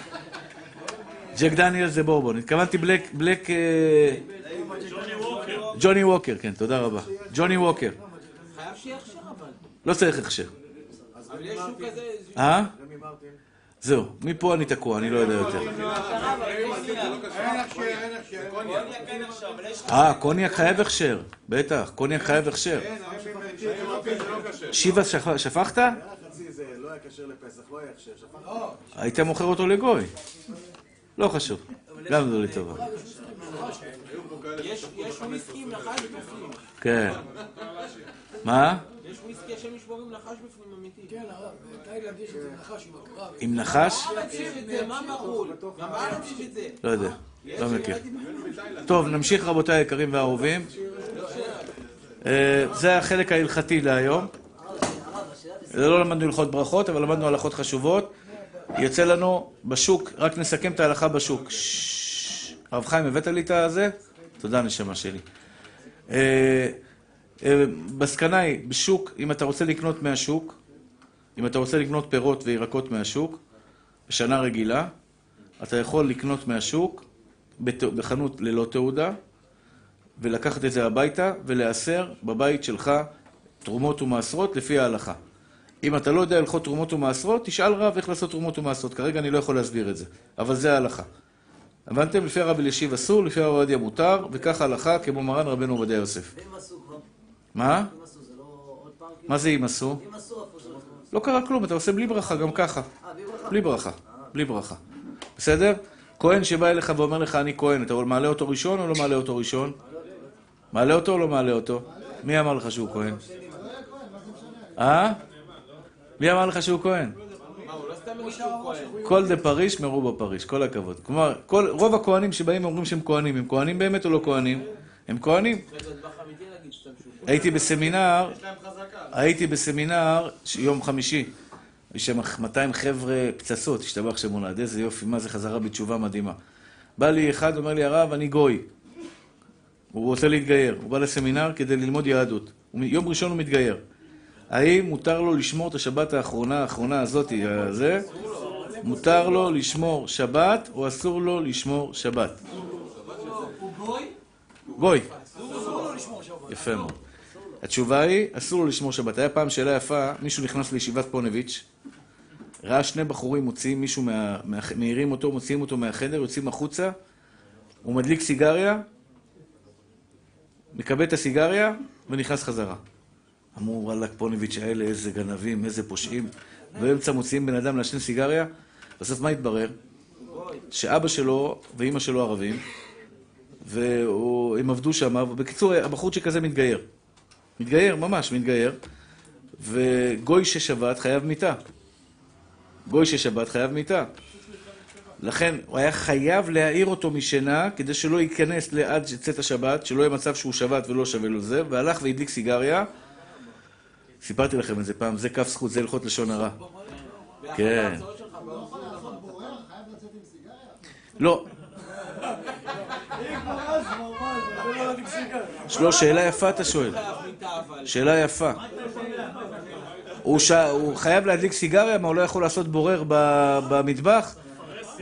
ג'ק דניאל זה בורבון. התכוונתי בלק, בלק... אה, ג'וני ווקר, כן, תודה רבה. ג'וני ווקר. חייב שיהיה הכשר אבל. לא צריך הכשר. אבל יש מרטין, כזה... אה? זהו, מפה אני תקוע, אני לא יודע יותר. אה, קוניאק חייב הכשר. בטח, קוניאק חייב הכשר. שיבה שפכת? לא לא. שפך. היית מוכר אותו לגוי. לא חשוב. גם זו לי טובה. יש יש וויסקי עם נחש בפנים. כן. מה? יש וויסקי שמשמורים נחש בפנים אמיתי. כן, בתאילנד יש את זה נחש עם הקרב. עם נחש? בארץ יש את זה, מה בחו"ל? גם בארץ יש את זה. לא יודע. לא מכיר. טוב, נמשיך רבותיי היקרים והאהובים. אה, זה החלק ההלכתי להיום. לא למדנו הלכות ברכות, אבל למדנו הלכות חשובות. יוצא לנו בשוק, רק נסכם את ההלכה בשוק. הרב חיים, הבאת לי את הזה? תודה, נשמה שלי. אה, אה, מסקנה היא, בשוק, אם אתה רוצה לקנות מהשוק, אם אתה רוצה לקנות פירות וירקות מהשוק, בשנה רגילה, אתה יכול לקנות מהשוק בחנות ללא תעודה, ולקחת את זה הביתה ולהיאסר בבית שלך תרומות ומעשרות לפי ההלכה. אם אתה לא יודע הלכות תרומות ומעשרות, תשאל רב איך לעשות תרומות ומעשרות. כרגע אני לא יכול להסביר את זה, אבל זה ההלכה. הבנתם? לפי הרב אלישיב אסור, לפי הרב עובדיה מותר, וכך ההלכה כמו מרן רבנו עובדיה יוסף. ואם עשו כבר? מה? לא? כאילו? מה זה אם עשו? אם עשו. לא קרה כלום, אתה עושה בלי ברכה, גם ככה. אה? בלי ברכה, בלי ברכה. בסדר? כהן שבא אליך ואומר לך, אני כהן, אתה מעלה אותו ראשון או לא מעלה אותו ראשון? מעלה אותו או לא מעלה אותו? מי אמר לך שהוא כהן? אה? מי אמר לך שהוא כהן? לא. כל דה פריש מרובה פריש, כל הכבוד. כלומר, כל, רוב הכהנים שבאים אומרים שהם כהנים, הם כהנים באמת או לא כהנים? הם כהנים. הייתי בסמינר, הייתי בסמינר יום חמישי. יש שם 200 חבר'ה פצצות, השתבח שמולד, איזה יופי, מה זה חזרה בתשובה מדהימה. בא לי אחד, אומר לי, הרב, אני גוי. הוא רוצה להתגייר, הוא בא לסמינר כדי ללמוד יהדות. יום ראשון הוא מתגייר. האם מותר לו לשמור את השבת האחרונה, האחרונה הזאת, הזה? מותר לו לשמור שבת, או אסור לו לשמור שבת? גוי? יפה מאוד. התשובה היא, אסור לו לשמור שבת. היה פעם שאלה יפה, מישהו נכנס לישיבת פונביץ', ראה שני בחורים מוציאים מישהו, מעירים אותו, מוציאים אותו מהחדר, יוצאים החוצה, הוא מדליק סיגריה, מקבל את הסיגריה ונכנס חזרה. אמרו, וואלכ, פונביץ' האלה, איזה גנבים, איזה פושעים. באמצע מוציאים בן אדם לעשן סיגריה, בסוף מה התברר? שאבא שלו ואימא שלו ערבים, והם עבדו שם, ובקיצור, הבחורצ'יק הזה מתגייר. מתגייר, ממש מתגייר, וגוי ששבת חייב מיתה. גוי ששבת חייב מיתה. לכן הוא היה חייב להעיר אותו משינה, כדי שלא ייכנס לעד צאת השבת, שלא יהיה מצב שהוא שבת ולא שווה לו זה, והלך והדליק סיגריה. סיפרתי לכם את זה פעם, זה כף זכות, זה הלכות לשון הרע. כן. שלך באו לא, לא, שאלה יפה אתה שואל. שאלה יפה. הוא, ש... הוא חייב להדליק סיגריה, מה הוא לא יכול לעשות בורר ב... במטבח?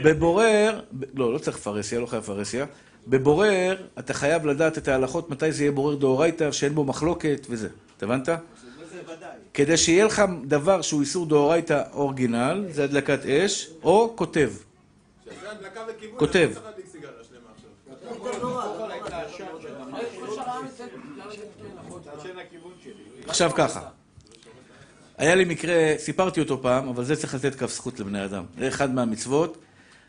בבורר, ב... לא, לא צריך פרהסיה, לא חייב פרהסיה. בבורר, אתה חייב לדעת את ההלכות, מתי זה יהיה בורר דאורייתא, שאין בו מחלוקת וזה. אתה הבנת? כדי שיהיה לך דבר שהוא איסור דאורייתא אורגינל, זה הדלקת אש, או כותב. כותב. לא עכשיו. ככה. היה לי מקרה, סיפרתי אותו פעם, אבל זה צריך לתת כף זכות לבני אדם. זה אחד מהמצוות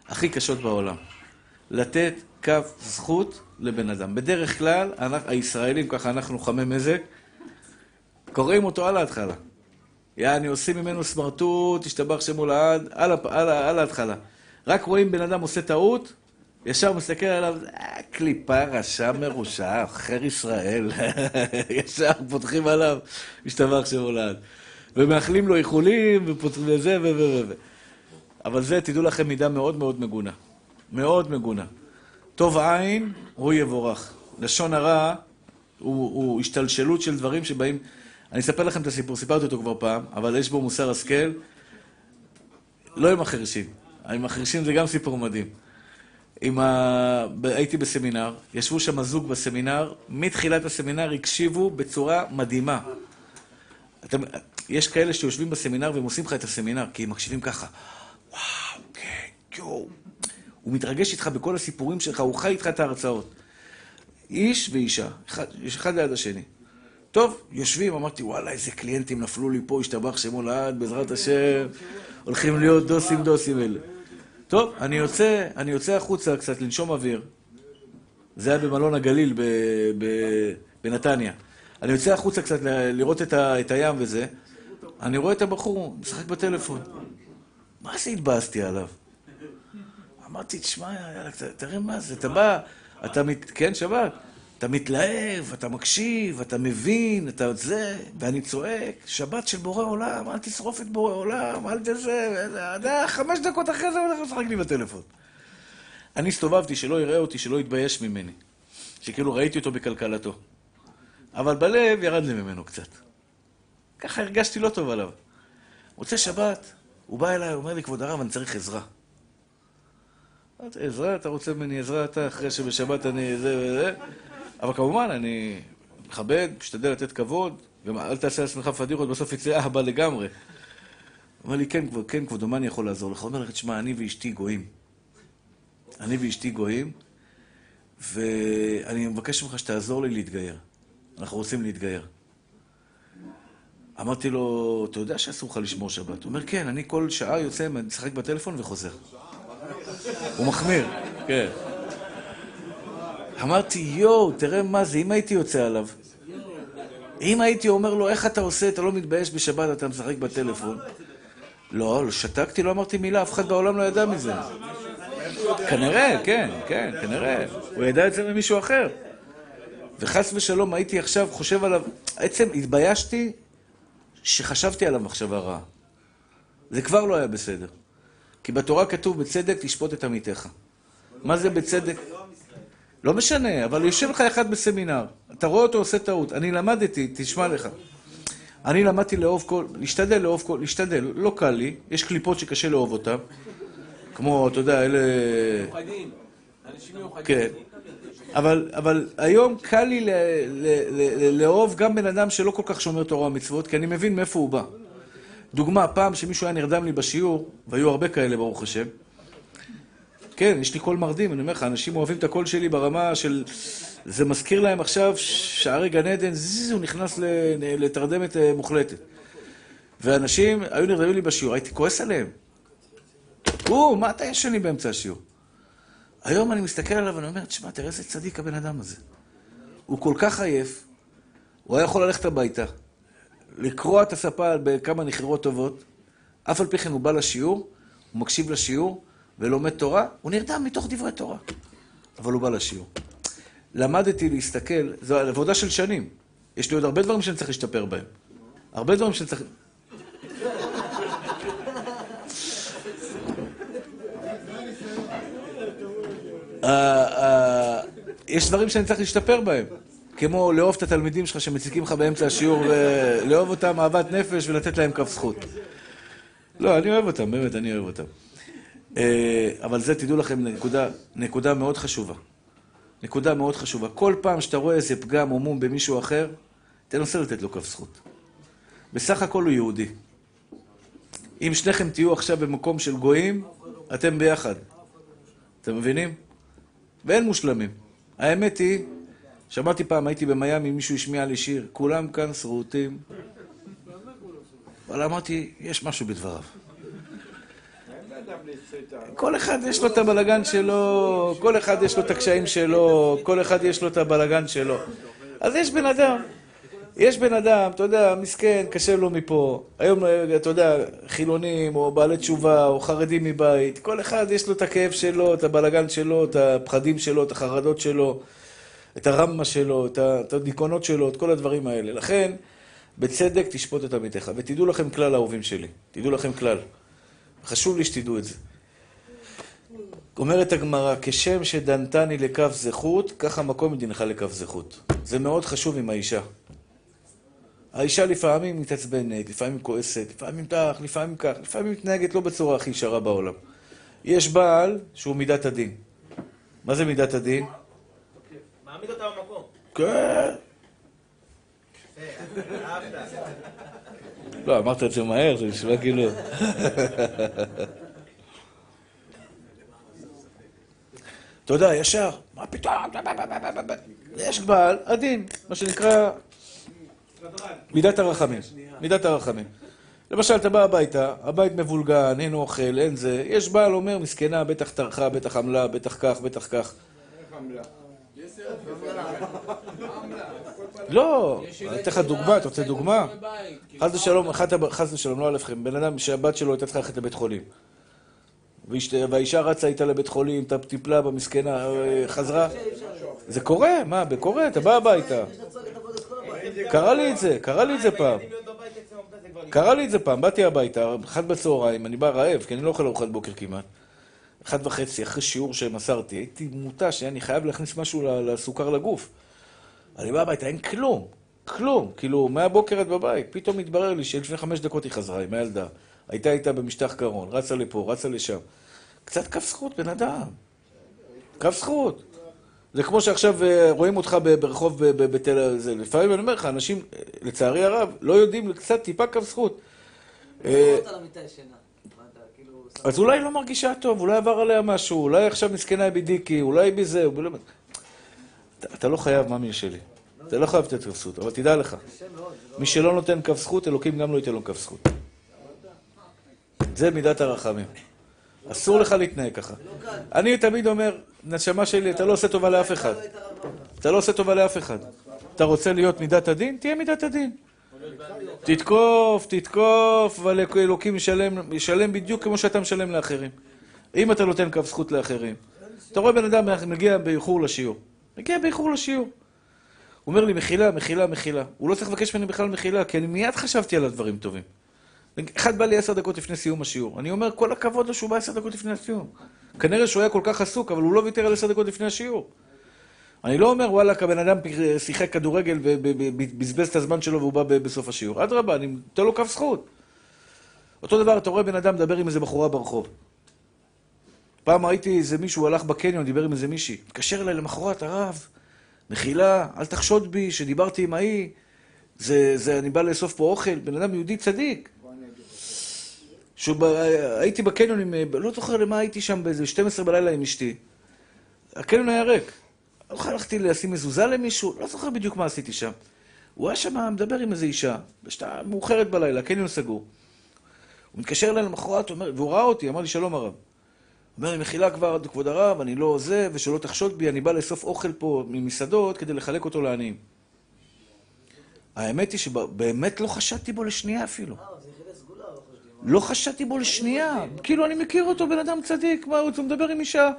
הכי קשות בעולם. לתת כף זכות לבן אדם. בדרך כלל, אנחנו, הישראלים, ככה אנחנו חמי מזג, קוראים אותו על ההתחלה. יעני, עושים ממנו סמרטוט, השתבח שמו לעד, על, על, על ההתחלה. רק רואים בן אדם עושה טעות, ישר מסתכל עליו, אה, קליפה, רשע, מרושע, עוכר ישראל. ישר פותחים עליו, השתבח שמו לעד. ומאחלים לו איחולים, ופותחים וזה, ו... ו... ו... ו... אבל זה, תדעו לכם, מידה מאוד מאוד מגונה. מאוד מגונה. טוב עין, הוא יבורך. לשון הרע הוא, הוא השתלשלות של דברים שבאים... אני אספר לכם את הסיפור, סיפרתי אותו כבר פעם, אבל יש בו מוסר השכל. לא עם החרשים. עם החרשים זה גם סיפור מדהים. עם ה... הייתי בסמינר, ישבו שם זוג בסמינר, מתחילת הסמינר הקשיבו בצורה מדהימה. אתם... יש כאלה שיושבים בסמינר והם עושים לך את הסמינר, כי הם מקשיבים ככה. וואו, כן, יואו. הוא מתרגש איתך בכל הסיפורים שלך, הוא חי איתך את ההרצאות. איש ואישה, אחד, יש אחד ליד השני. טוב, יושבים, אמרתי, וואלה, איזה קליינטים נפלו לי פה, השתבח שמו לעד, בעזרת השם, הולכים להיות דוסים דוסים אלה. טוב, אני יוצא, אני יוצא החוצה קצת לנשום אוויר. זה היה במלון הגליל ב, ב, בנתניה. אני יוצא החוצה קצת לראות את, ה, את הים וזה, אני רואה את הבחור משחק בטלפון. מה זה התבאסתי עליו? אמרתי, תשמע, יאללה, תראה מה זה, אתה בא, אתה מת... כן, שבת? אתה מתלהב, אתה מקשיב, אתה מבין, אתה זה, ואני צועק, שבת של בורא עולם, אל תשרוף את בורא עולם, אל תזה, חמש דקות אחרי זה הולך לשחק לי בטלפון. אני הסתובבתי, שלא יראה אותי, שלא יתבייש ממני. שכאילו ראיתי אותו בכלכלתו. אבל בלב ירד לי ממנו קצת. ככה הרגשתי לא טוב עליו. מוצא שבת, הוא בא אליי, אומר לי, כבוד הרב, אני צריך עזרה. עזרה? אתה רוצה ממני עזרה אתה אחרי שבשבת אני זה וזה? אבל כמובן, אני מכבד, משתדל לתת כבוד, גם אל תעשה לעצמך פדיחות, בסוף יצא אהבה לגמרי. אומר לי, כן, כבוד, כן, כבודו, מה אני יכול לעזור לך? אומר לך, תשמע, אני ואשתי גויים. אני ואשתי גויים, ואני מבקש ממך שתעזור לי להתגייר. אנחנו רוצים להתגייר. אמרתי לו, אתה יודע שאסור לך לשמור שבת? הוא אומר, כן, אני כל שעה יוצא, משחק בטלפון וחוזר. הוא מחמיר, כן. אמרתי, יואו, תראה מה זה, אם הייתי יוצא עליו, אם הייתי אומר לו, איך אתה עושה, אתה לא מתבייש בשבת, אתה משחק בטלפון. לא, לא, שתקתי, לא אמרתי מילה, אף אחד בעולם לא ידע מזה. כנראה, כן, כן, כנראה. הוא ידע את זה ממישהו אחר. וחס ושלום הייתי עכשיו חושב עליו, עצם התביישתי שחשבתי עליו מחשבה רעה. זה כבר לא היה בסדר. כי בתורה כתוב, בצדק תשפוט את עמיתך. מה זה בצדק? לא משנה, אבל יושב לך אחד בסמינר, אתה רואה אותו עושה טעות. אני למדתי, תשמע לך. אני למדתי לאהוב כל, להשתדל לאהוב כל, להשתדל, לא קל לי, יש קליפות שקשה לאהוב אותן. כמו, אתה יודע, אלה... מיוחדים. אנשים מיוחדים. כן. אבל, אבל היום קל לי ל- ל- ל- לאהוב גם בן אדם שלא כל כך שומר תורה ומצוות, כי אני מבין מאיפה הוא בא. דוגמה, פעם שמישהו היה נרדם לי בשיעור, והיו הרבה כאלה, ברוך השם. כן, יש לי קול מרדים, אני אומר לך, אנשים אוהבים את הקול שלי ברמה של... זה מזכיר להם עכשיו שערי גן עדן, זז, הוא נכנס לתרדמת אה, מוחלטת. ואנשים היו נרדמים לי בשיעור, הייתי כועס עליהם. הוא, מה אתה לי באמצע השיעור? היום אני מסתכל עליו ואני אומר, תשמע, תראה איזה צדיק הבן אדם הזה. הוא כל כך עייף, הוא היה יכול ללכת הביתה, לקרוע את הספה בכמה נחירות טובות, אף על פי כן הוא בא לשיעור, הוא מקשיב לשיעור ולומד תורה, הוא נרדם מתוך דברי תורה. אבל הוא בא לשיעור. למדתי להסתכל, זו עבודה של שנים. יש לי עוד הרבה דברים שאני צריך להשתפר בהם. הרבה דברים שאני צריך... אה, אה, יש דברים שאני צריך להשתפר בהם. כמו לאהוב את התלמידים שלך שמציקים לך באמצע השיעור, ולאהוב אותם אהבת נפש ולתת להם כף זכות. לא, אני אוהב אותם, באמת, אני אוהב אותם. אה, אבל זה, תדעו לכם, נקודה, נקודה מאוד חשובה. נקודה מאוד חשובה. כל פעם שאתה רואה איזה פגם או מום במישהו אחר, תנסה לתת לו כף זכות. בסך הכל הוא יהודי. אם שניכם תהיו עכשיו במקום של גויים, אתם ביחד. אתם מבינים? ואין מושלמים. האמת היא, שמעתי פעם, הייתי במיאמי, מישהו השמיע לי שיר, כולם כאן שרוטים. אבל אמרתי, יש משהו בדבריו. כל אחד יש לו את הבלגן שלו, כל אחד יש לו את הקשיים שלו, כל אחד יש לו את הבלגן שלו. אז יש בן אדם, יש בן אדם, אתה יודע, מסכן, קשה לו מפה. היום, אתה יודע, חילונים, או בעלי תשובה, או חרדים מבית, כל אחד יש לו את הכאב שלו, את הבלגן שלו, את הפחדים שלו, את החרדות שלו, את הרמה שלו, את הדיכאונות שלו, את כל הדברים האלה. לכן, בצדק תשפוט את עמיתך. ותדעו לכם כלל, אהובים שלי. תדעו לכם כלל. חשוב לי שתדעו את זה. אומרת הגמרא, כשם שדנתני לכף זכות, ככה מקום מדינך לכף זכות. זה מאוד חשוב עם האישה. האישה לפעמים מתעצבנת, לפעמים כועסת, לפעמים כך, לפעמים כך, לפעמים מתנהגת לא בצורה הכי ישרה בעולם. יש בעל שהוא מידת הדין. מה זה מידת הדין? מעמיד אותה במקום. כן. לא, אמרת את זה מהר, זה נשמע כאילו... אתה יודע, ישר, מה פתאום? יש בעל עדין, מה שנקרא מידת הרחמים. מידת הרחמים. למשל, אתה בא הביתה, הבית מבולגן, אין אוכל, אין זה, יש בעל אומר, מסכנה, בטח טרחה, בטח עמלה, בטח כך, בטח כך. לא, אני אתן לך דוגמה, אתה רוצה דוגמה? חס ושלום, חס ושלום, לא עליכם, בן אדם שהבת שלו הייתה צריכה ללכת לבית חולים. והאישה רצה איתה לבית חולים, טיפלה במסכנה, אה, חזרה. זה קורה, מה, קורה, אתה בא הביתה. קרה לי את זה, קרה לי את זה פעם. קרה לי את זה פעם, באתי הביתה, אחת בצהריים, אני בא רעב, כי אני לא אוכל ארוחת בוקר כמעט. אחת וחצי, אחרי שיעור שמסרתי, הייתי מותש, אני חייב להכניס משהו לסוכר לגוף. אני בא הביתה, אין כלום, כלום. כאילו, מהבוקר את בבית. פתאום התברר לי שלפני חמש דקות היא חזרה עם הילדה. הייתה איתה במשטח קרון, רצה לפה, רצה לשם. קצת כף זכות, בן אדם. כף זכות. זה כמו שעכשיו אה, רואים אותך ברחוב בתל אביב. לפעמים אני אומר לך, אנשים, אה, לצערי הרב, לא יודעים קצת טיפה כף זכות. אה. מה אתה, כאילו... אז אולי היא לא מרגישה טוב, אולי עבר עליה משהו, אולי עכשיו מסכנה היא בדיקי, אולי בזה. אתה, לא חייב מאמין שלי. אתה לא חייב לתת כף זכות, אבל תדע לך, מי שלא נותן כף זכות, אלוקים גם לא ייתן לו כף זכות. זה מידת הרחמים. אסור לך להתנהג ככה. אני תמיד אומר, נשמה שלי, אתה לא עושה טובה לאף אחד. אתה לא עושה טובה לאף אחד. אתה רוצה להיות מידת הדין? תהיה מידת הדין. תתקוף, תתקוף, אבל אלוקים ישלם בדיוק כמו שאתה משלם לאחרים. אם אתה נותן כף זכות לאחרים. אתה רואה בן אדם מגיע באיחור לשיעור. מגיע באיחור לשיעור. הוא אומר לי, מחילה, מחילה, מחילה. הוא לא צריך לבקש ממני בכלל מחילה, כי אני מיד חשבתי על הדברים טובים. אחד בא לי עשר דקות לפני סיום השיעור. אני אומר, כל הכבוד לו שהוא בא עשר דקות לפני הסיום. כנראה שהוא היה כל כך עסוק, אבל הוא לא ויתר על עשר דקות לפני השיעור. אני לא אומר, וואלכ, הבן אדם שיחק כדורגל ובזבז את הזמן שלו והוא בא בסוף השיעור. אדרבה, אני נותן לו כף זכות. אותו דבר, אתה רואה בן אדם מדבר עם איזה בחורה ברחוב. פעם ראיתי איזה מישהו הלך בקניון, דיבר עם איזה מישהי. התקשר אליי למחרת, הרב, מחילה, אל תחשוד בי שדיברתי עם ההיא. זה, זה, אני בא לאסוף פה אוכל, בן אדם יהודי צדיק. הייתי בקניון עם, לא זוכר למה הייתי שם באיזה 12 בלילה עם אשתי. הקניון היה ריק. לא הלכתי לשים מזוזה למישהו, לא זוכר בדיוק מה עשיתי שם. הוא היה שם מדבר עם איזו אישה, בשעה מאוחרת בלילה, הקניון סגור. הוא מתקשר אליי למחרת, והוא ראה אותי, אמר לי, שלום הרב. אומר מחילה כבר, כבוד הרב, אני לא זה, ושלא תחשוד בי, אני בא לאסוף אוכל פה ממסעדות כדי לחלק אותו לעניים. האמת היא שבאמת לא חשדתי בו לשנייה אפילו. אה, לא. לא חשדתי בו לשנייה. כאילו, אני מכיר אותו, בן אדם צדיק, מה, הוא מדבר עם אישה,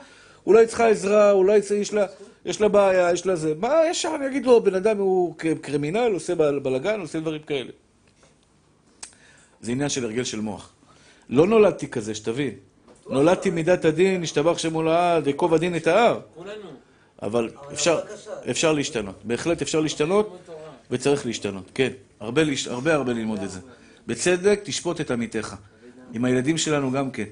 אולי צריכה עזרה, אולי יש לה, יש לה בעיה, יש לה זה. מה, ישר אני אגיד לו, בן אדם הוא קרימינל, עושה בל- בלאגן, עושה דברים כאלה. זה עניין של הרגל של מוח. לא נולדתי כזה, שתבין. נולדתי מידת הדין, השתבח שמו לעד, ייקוב הדין את ההר. כולנו. אבל אפשר, אפשר להשתנות. בהחלט אפשר להשתנות, וצריך להשתנות. כן, הרבה, הרבה הרבה ללמוד את זה. בצדק תשפוט את עמיתך. עם הילדים שלנו גם כן.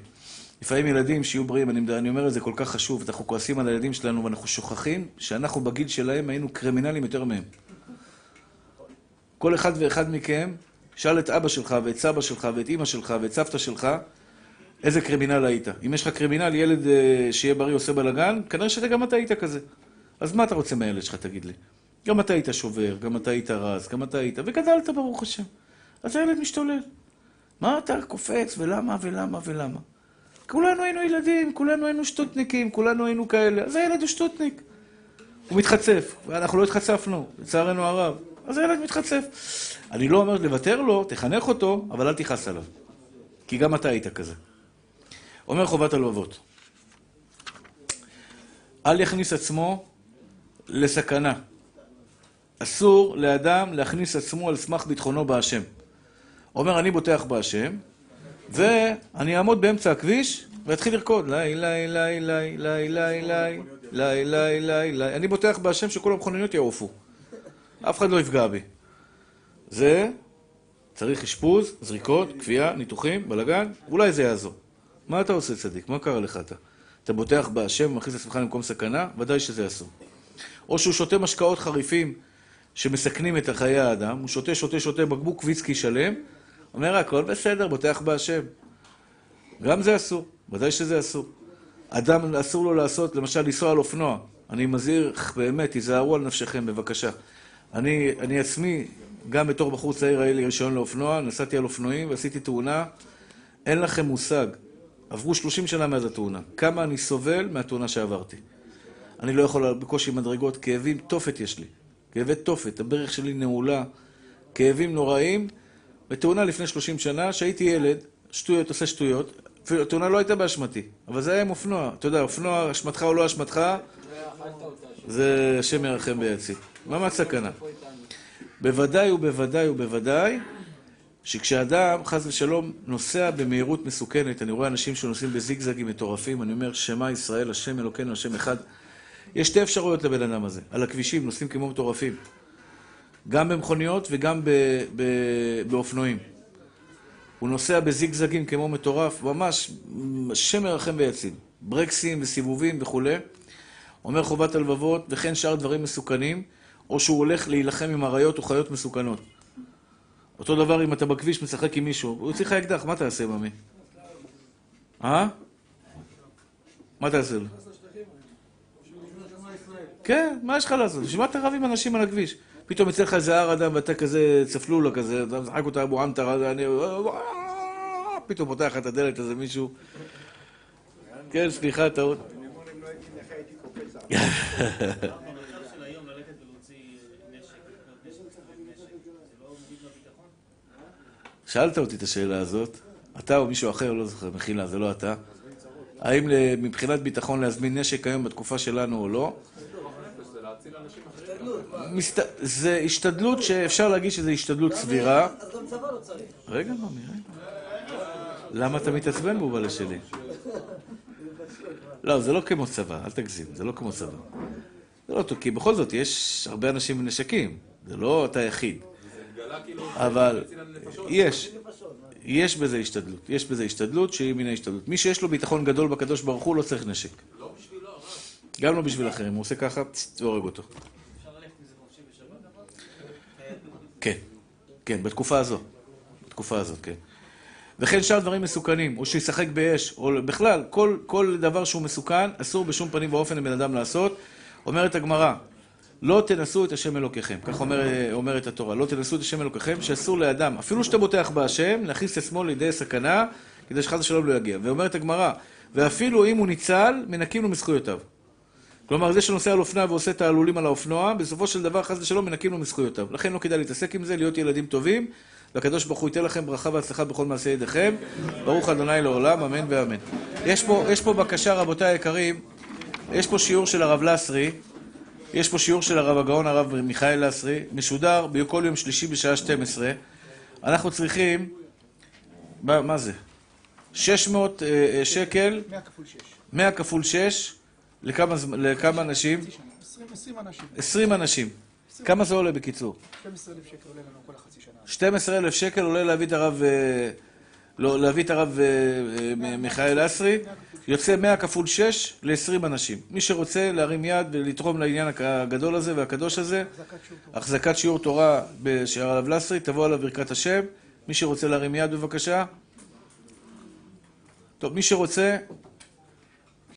לפעמים ילדים שיהיו בריאים, אני, אני אומר את זה כל כך חשוב, אנחנו כועסים על הילדים שלנו ואנחנו שוכחים שאנחנו בגיל שלהם היינו קרימינלים יותר מהם. כל אחד ואחד מכם, שאל את אבא שלך ואת סבא שלך ואת אימא שלך ואת סבתא שלך, איזה קרימינל היית. אם יש לך קרימינל, ילד אה, שיהיה בריא עושה בלאגן, כנראה שגם אתה היית כזה. אז מה אתה רוצה מהילד שלך, תגיד לי? גם אתה היית שובר, גם אתה היית רז, גם אתה היית, וגדלת ברוך השם. אז הילד משתולל. מה אתה קופץ, ולמה, ולמה, ולמה? כולנו היינו ילדים, כולנו היינו שטותניקים, כולנו היינו כאלה. אז הילד הוא שטותניק. הוא מתחצף, ואנחנו לא התחצפנו, לצערנו הרב. אז הילד מתחצף. אני לא אומר לוותר לו, תחנך אותו, אבל אל תכעס עליו. כי גם אתה היית כזה. אומר חובת הלבבות. אל יכניס עצמו לסכנה. אסור לאדם להכניס עצמו על סמך ביטחונו בהשם. אומר, אני בוטח בהשם, ואני אעמוד באמצע הכביש ואתחיל לרקוד. לי, לי, לי, לי, לי, לי, לי, לי, לי, לי, לי. אני בוטח בהשם שכל המכוניות יעופו. אף אחד לא יפגע בי. זה צריך אשפוז, זריקות, כפייה, ניתוחים, בלאגן, אולי זה יעזור. מה אתה עושה צדיק? מה קרה לך אתה? אתה בוטח בהשם ומכניס את עצמך למקום סכנה? ודאי שזה אסור. או שהוא שותה משקאות חריפים שמסכנים את חיי האדם, הוא שותה, שותה, שותה בקבוק ויסקי שלם, אומר, הכל בסדר, בוטח בהשם. גם זה אסור, ודאי שזה אסור. אדם, אסור לו לעשות, למשל, לנסוע על אופנוע. אני מזהיר, באמת, תיזהרו על נפשכם, בבקשה. אני, אני עצמי, גם בתור בחור צעיר, היה לי רישיון לאופנוע, נסעתי על אופנועים ועשיתי תאונה. אין לכם מושג. עברו 30 שנה מאז התאונה. כמה אני סובל מהתאונה שעברתי. אני לא יכול בקושי מדרגות, כאבים, תופת יש לי. כאבי תופת, הברך שלי נעולה, כאבים נוראים. בתאונה לפני 30 שנה, שהייתי ילד, שטויות, עושה שטויות. התאונה לא הייתה באשמתי, אבל זה היה עם אופנוע. אתה יודע, אופנוע, אשמתך או לא אשמתך, זה השם ירחם ויציל. ממש סכנה. בוודאי ובוודאי ובוודאי שכשאדם, חס ושלום, נוסע במהירות מסוכנת, אני רואה אנשים שנוסעים בזיגזגים מטורפים, אני אומר, שמע ישראל, השם אלוקינו, השם אחד. יש שתי אפשרויות לבן אדם הזה. על הכבישים נוסעים כמו מטורפים. גם במכוניות וגם ב, ב, באופנועים. הוא נוסע בזיגזגים כמו מטורף, ממש, השם ירחם ויציל. ברקסים וסיבובים וכולי. אומר חובת הלבבות, וכן שאר דברים מסוכנים, או שהוא הולך להילחם עם אריות או חיות מסוכנות. אותו דבר אם אתה בכביש משחק עם מישהו, הוא יוציא לך אקדח, מה תעשה, ממי? אה? מה תעשה לו? כן, מה יש לך לעשות? בשביל מה אתה רב עם אנשים על הכביש? פתאום יצא לך איזה הר אדם ואתה כזה צפלולה כזה, אתה משחק אותה אבו ענתר, אני... פתאום פותח לך את הדלת איזה מישהו. כן, סליחה, טעות. במצב של היום ללכת ולהוציא נשק, לקנות נשק, לספק נשק, זה לא מוריד מהביטחון? שאלת אותי את השאלה הזאת, אתה או מישהו אחר, לא זוכר, מחילה, זה לא אתה. האם מבחינת ביטחון להזמין נשק היום בתקופה שלנו או לא? זה השתדלות שאפשר להגיד שזו השתדלות סבירה. אז גם צבא לא צריך. רגע, ממי, רגע. למה אתה מתעצבן בובלה שלי? לא, זה לא כמו צבא, אל תגזים, זה לא כמו צבא. זה לא טוב, כי בכל זאת יש הרבה אנשים עם נשקים, זה לא אתה יחיד. אבל יש, יש בזה השתדלות, יש בזה השתדלות שהיא מן ההשתדלות. מי שיש לו ביטחון גדול בקדוש ברוך הוא לא צריך נשק. גם לא בשביל אחרים, הוא עושה ככה, והורג אותו. כן, כן, בתקופה הזו. בתקופה הזאת, כן. וכן שאר דברים מסוכנים, או שישחק באש, או בכלל, כל, כל דבר שהוא מסוכן, אסור בשום פנים ואופן לבן אדם לעשות. אומרת הגמרא, לא תנסו את השם אלוקיכם, כך אומר, אומרת התורה, לא תנסו את השם אלוקיכם, שאסור לאדם, אפילו שאתה בוטח בהשם, להכניס את עצמו לידי סכנה, כדי שחס ושלום לא יגיע. ואומרת הגמרא, ואפילו אם הוא ניצל, מנקים לו מזכויותיו. כלומר, זה שנוסע על אופנוע ועושה תעלולים על האופנוע, בסופו של דבר, חס ושלום, מנקים לו מזכויותיו. לכן לא כדאי להתעסק עם זה, להיות ילדים טובים, והקדוש ברוך הוא ייתן לכם ברכה והצלחה בכל מעשי ידיכם. ברוך אדוני לעולם, אמן ואמן. יש פה, יש פה בקשה, רבותיי היקרים, יש פה שיעור של הרב לסרי, יש פה שיעור של הרב הגאון הרב מיכאל לסרי, משודר בכל יום שלישי בשעה 12. אנחנו צריכים, מה, מה זה? 600 אה, אה, שקל, 100 כפול 6. 100 כפול 6, לכמה, לכמה אנשים? 20 20 אנשים. 20 אנשים. כמה זה עולה בקיצור? 12,000 שקל עולה לנו כל החצי שנה. 12,000 שקל עולה להביא את הרב, אה, לא, להביא את הרב מיכאל אסרי, יוצא 100 כפול 6 ל-20 אנשים. מי שרוצה להרים יד ולתרום לעניין הגדול הזה והקדוש הזה, החזקת שיעור תורה. של הרב לסרי, תבוא עליו ברכת השם. מי שרוצה להרים יד בבקשה. טוב, מי שרוצה,